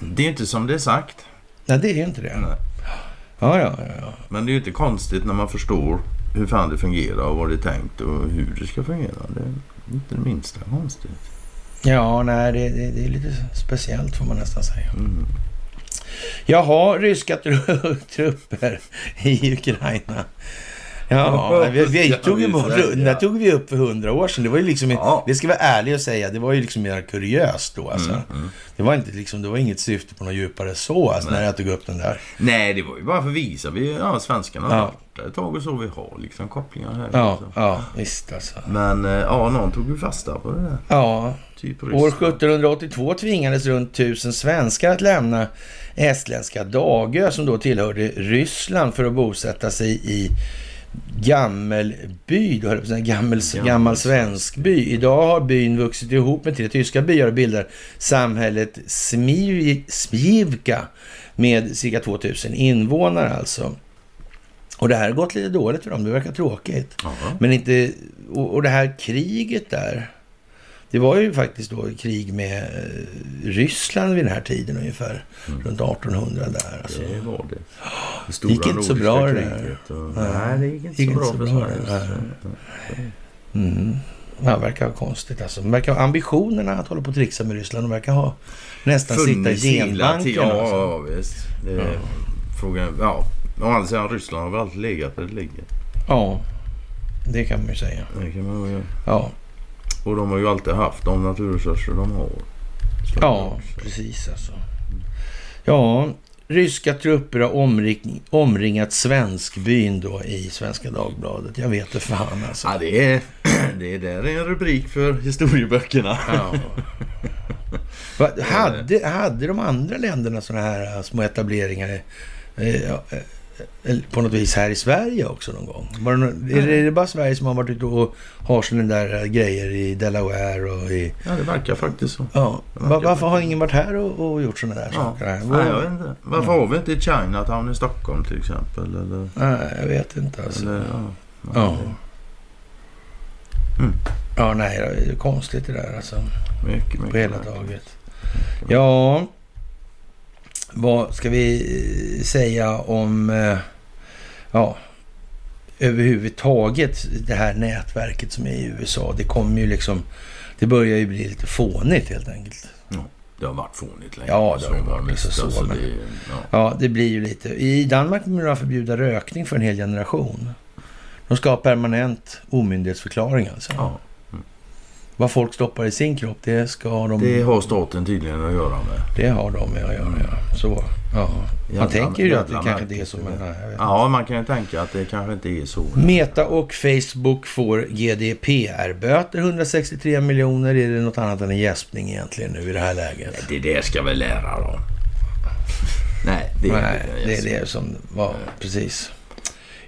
B: Det är ju inte som det är sagt.
A: Nej, det är ju inte det.
B: Nej.
A: Ja, ja, ja.
B: Men det är ju inte konstigt när man förstår hur fan det fungerar och vad det är tänkt och hur det ska fungera. Det inte det minsta konstigt.
A: Ja, nej, det, det, det är lite speciellt får man nästan säga.
B: Mm.
A: Jaha, ryska tru- trupper i Ukraina. Ja, vi, vi tog det där tog vi upp för hundra år sedan. Det var ju liksom,
B: Ja.
A: det ska vara ärlig och säga, det var ju liksom mer kuriöst då alltså.
B: Mm, mm.
A: Det var inte liksom, det var inget syfte på något djupare så alltså, när jag tog upp den där.
B: Nej, det var ju bara för att visa. Vi, ja, svenskarna har
A: Ja.
B: ett tag och så. Vi har liksom kopplingar här.
A: Ja,
B: också.
A: ja, visst alltså.
B: Men eh, ja, någon tog ju fasta på det där.
A: Ja,
B: Typ
A: år
B: Ryssland.
A: 1782 tvingades runt tusen svenskar att lämna estländska Dagö som då tillhörde Ryssland för att bosätta sig i Gammelby, då höll jag på att säga, gammel, gammal svensk by. Idag har byn vuxit ihop med tre tyska byar och bildar samhället Smiv, Smivka med cirka 2000 invånare alltså. Och det här har gått lite dåligt för dem. Det verkar tråkigt. Men inte... Och, och det här kriget där. Det var ju faktiskt då krig med eh, Ryssland vid den här tiden ungefär.
B: Mm.
A: Runt 1800 där. Alltså.
B: Det var det. Det
A: gick inte så bra det där.
B: och-
A: Nej.
B: Det gick inte
A: Gick
B: så
A: inte
B: bra
A: så bra, nej. Mm. Det verkar ha konstigt alltså. De verkar ha ambitionerna att hålla på och trixa med Ryssland. De verkar ha nästan sitta i
B: Funnits
A: genbanken.
B: tiden. Ja,
A: alltså.
B: ja, visst. Det är
A: Ja.
B: frågan. Ja, å andra sidan Ryssland har väl alltid legat där det ligger.
A: ja, det kan man ju säga.
B: Det kan man göra.
A: Ja,
B: Och de har ju alltid haft de naturresurser de har. Så-
A: ja precis alltså. Ja, ryska trupper har omring, omringat Svenskbyn då i Svenska Dagbladet. Jag vet inte fan alltså.
B: Ja, det är, det är där är en rubrik för historieböckerna.
A: Ja. Hade, hade de andra länderna sådana här äh, små etableringar eh, ja, eh, på något vis här i Sverige också någon gång? Var det, nå- är, det, är det bara Sverige som har varit ute och har sådana där äh, grejer i Delaware och i...
B: Ja, det verkar faktiskt så.
A: Ja,
B: Det
A: va,
B: verkar
A: varför har ingen varit här och, och gjort sådana där
B: Ja.
A: saker? Här?
B: Nej, jag vet inte. Varför har vi inte ett Chinatown i Stockholm till exempel? Eller,
A: Nej, jag vet inte alltså.
B: eller, ja.
A: Ja.
B: Mm.
A: Ja, nej, det är konstigt det där alltså.
B: Mycket, mycket.
A: På hela taget. Ja, vad ska vi eh, säga om eh, ja, överhuvudtaget det här nätverket som är i USA? Det kommer ju liksom, det börjar ju bli lite fånigt helt enkelt.
B: Det har varit fånigt länge.
A: Ja, det har det
B: var
A: varit,
B: mest.
A: så,
B: Alltså,
A: men-
B: det, ja.
A: Ja, det blir ju lite. I Danmark kommer de förbjuda rökning för en hel generation. De ska ha permanent omyndighetsförklaring alltså.
B: Ja.
A: Vad folk stoppar i sin kropp, det ska de...
B: Det har staten tydligen att göra med.
A: Det har de med att göra, ja. Så, ja. Man
B: Jävla-
A: tänker ju att det kanske inte är så, men nej,
B: Ja, man kan ju tänka att det kanske inte är så.
A: Meta och Facebook får GDPR-böter, 163 miljoner. Är det något annat än en gäspning egentligen nu i det här läget?
B: Det där ska väl lära dem. Nej, det är
A: Nej, det är det som var precis.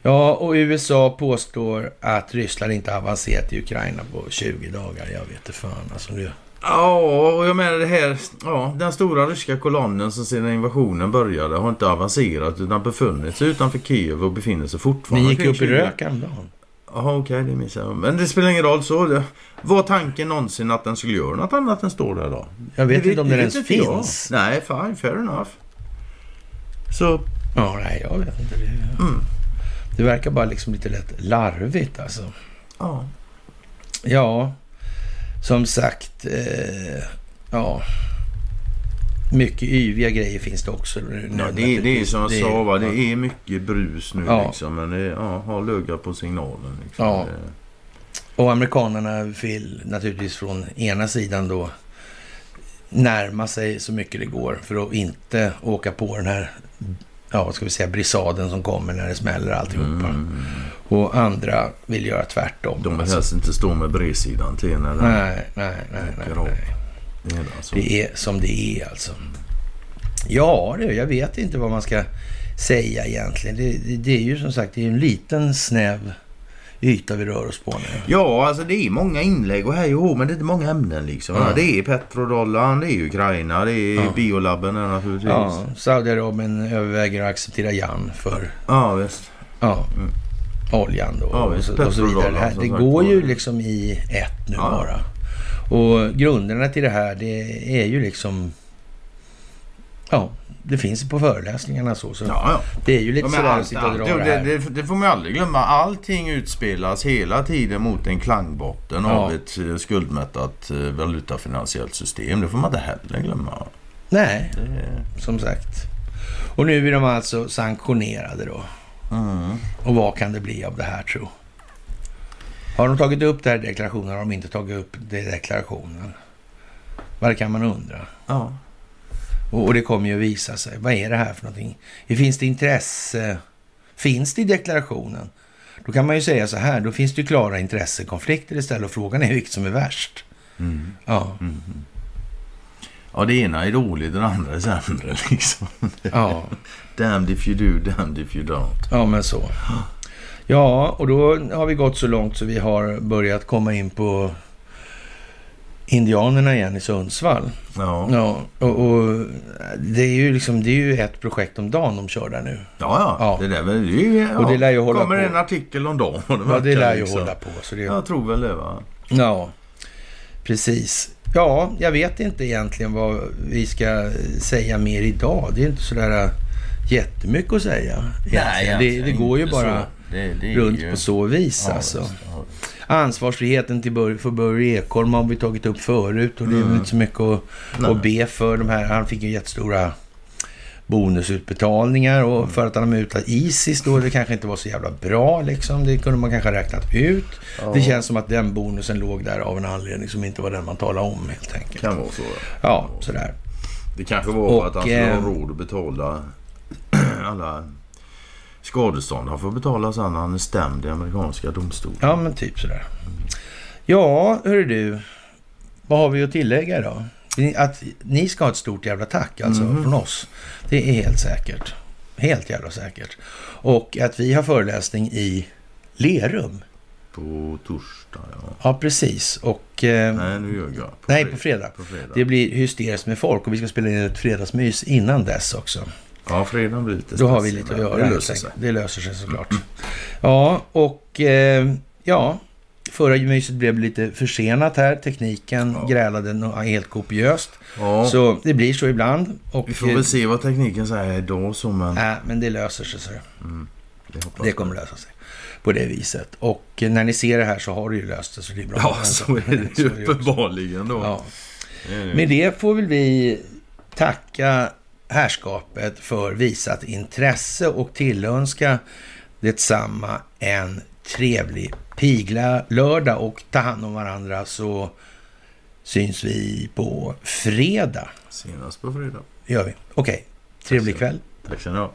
A: Ja, och USA påstår att Ryssland inte avancerat i Ukraina på 20 dagar. Jag vet inte fan alltså. Nu.
B: Ja, och jag menar det här. Ja, den stora ryska kolonnen som sedan invasionen började har inte avancerat utan befunnit sig utanför Kiev och befinner sig
A: Ni
B: fortfarande
A: gick
B: kring
A: upp i
B: 20.
A: rök häromdagen.
B: Jaha, okej, det missade jag. Men det spelar ingen roll. så det. Var tanken någonsin att den skulle göra något annat än stå där då?
A: Jag vet
B: Det
A: inte om den
B: vet
A: ens
B: inte jag.
A: finns.
B: Nej, fine, fair enough. Så,
A: Ja, nej, jag vet inte. Det,
B: mm,
A: det verkar bara liksom lite lätt larvigt alltså.
B: ja.
A: Ja, som sagt. Eh, ja. Mycket yviga grejer finns det också. nu,
B: Ja, det, är- det är som jag
A: Det-
B: sa, va? det är mycket brus nu
A: Ja.
B: liksom. Men det ja, har lugga på signalen. Liksom.
A: Ja. Och amerikanerna vill naturligtvis från ena sidan då närma sig så mycket det går för att inte åka på den här, ja ska vi säga, brisaden som kommer när det smäller alltihopa.
B: Mm.
A: Och andra vill göra tvärtom.
B: De vill
A: Alltså,
B: helst inte stå med bredsidan till när den
A: nej, nej, nej, nej, nej.
B: Det är alltså.
A: Det är som det är alltså. Ja, det, jag vet inte vad man ska säga egentligen. Det, det, det är ju som sagt det är en liten snäv yta vi rör oss på nu.
B: Ja, alltså det är många inlägg och hej och men det är inte många ämnen liksom.
A: Ja.
B: Det är petrodollarn, det är Ukraina, det är
A: Ja.
B: biolabben naturligtvis.
A: Ja, Saudiarabien överväger att acceptera Jan för
B: ja visst.
A: ja,
B: Mm.
A: oljan då
B: Ja,
A: och,
B: visst.
A: så, och så vidare. Det, här, det går ju liksom i ett nu
B: Ja.
A: bara. Och grunderna till det här det är ju liksom ja, det finns på föreläsningarna så. så
B: Ja, ja.
A: Det är ju lite
B: Ja,
A: sådär att sitta och dra
B: det,
A: här.
B: det, det får man ju aldrig glömma. Allting utspelas hela tiden mot en klangbotten
A: Ja.
B: av ett eh, skuldmättat eh, valutafinansiellt system. Det får man inte heller glömma.
A: Nej,
B: Det,
A: som sagt. Och nu är de alltså sanktionerade då.
B: mm.
A: Och vad kan det bli av det här tro? Har de tagit upp det här i deklarationen? Har de inte tagit upp det i deklarationen? Vad kan man undra?
B: Ja.
A: Och, och det kommer ju att visa sig. Vad är det här för någonting? Finns det intresse? Finns det i deklarationen? Då kan man ju säga så här, då finns det ju klara intressekonflikter istället och frågan är vilket som är värst.
B: Mm.
A: Ja,
B: Mm. Ja, det ena är dåligt, det andra är sämre liksom.
A: ja,
B: Damned if you do, damned if you don't.
A: ja men så. Ja, och då har vi gått så långt så vi har börjat komma in på Indianerna igen i Sundsvall.
B: Ja.
A: Ja, och, och det är ju liksom, det är ju ett projekt om dagen de kör där nu.
B: Ja, ja.
A: Ja.
B: Det där väl, det är, ju- ja.
A: Och det lär ju hålla
B: kommer
A: på.
B: en artikel om dagen.
A: Ja, det lär ju
B: liksom.
A: hålla på. Så det,
B: Jag tror väl det va.
A: Ja, precis. Ja, jag vet inte egentligen vad vi ska säga mer idag. Det är inte sådär äh, jättemycket att säga. egentligen. det, det går ju bara
B: så. Det, det
A: runt
B: ju...
A: på så vis
B: Ja,
A: alltså.
B: ja.
A: Ansvarsfriheten till för Börje Ekholm har vi tagit upp förut och det är väl
B: Mm.
A: inte så mycket att,
B: Nej.
A: att be för. De här, han fick ju jättestora bonusutbetalningar och för att han har mutat Isis då, det kanske inte var så jävla bra liksom. Det kunde man kanske ha räknat ut.
B: Ja.
A: Det känns som att den bonusen låg där av en anledning som inte var den man talade om helt enkelt.
B: Kan vara så. Ja.
A: Sådär.
B: Det kanske var för att han skulle
A: eh,
B: ha råd att betala alla skadestånd. Han får betala sen han är stämd i amerikanska domstolar.
A: Ja, men typ sådär. Ja, hörru du. Vad har vi att tillägga idag? Att ni ska ha ett stort jävla tack alltså
B: Mhm.
A: från oss. Det är helt säkert. Helt jävla säkert. Och att vi har föreläsning i Lerum.
B: På torsdag, ja.
A: Ja, precis. Och... Eh,
B: Nej, nu ljög jag. På
A: nej, på fredag.
B: På fredag.
A: Det blir hysteriskt med folk och vi ska spela in ett fredagsmys innan dess också.
B: Ja, fredagen blir lite
A: Då har vi lite att göra.
B: Det löser sig.
A: Det löser sig såklart. Ja, och eh, ja, förra myset blev lite försenat här. Tekniken
B: Ja.
A: grälade helt kopiöst.
B: Ja,
A: Så det blir så ibland. Och,
B: vi får väl se vad tekniken säger idag så men...
A: Äh, men det löser sig. Så
B: Mm, det
A: det kommer lösa sig på det viset. Och eh, när ni ser det här så har det ju löst sig. Så det är bra.
B: Ja, så är det ju uppenbarligen då.
A: Ja. Med det får väl vi tacka härskapet för visat intresse och tillönska detsamma en trevlig pigla lördag och ta hand om varandra så syns vi på fredag.
B: Senast på fredag.
A: gör vi. Okej, trevlig
B: så.
A: kväll.
B: Tack ska ni ha.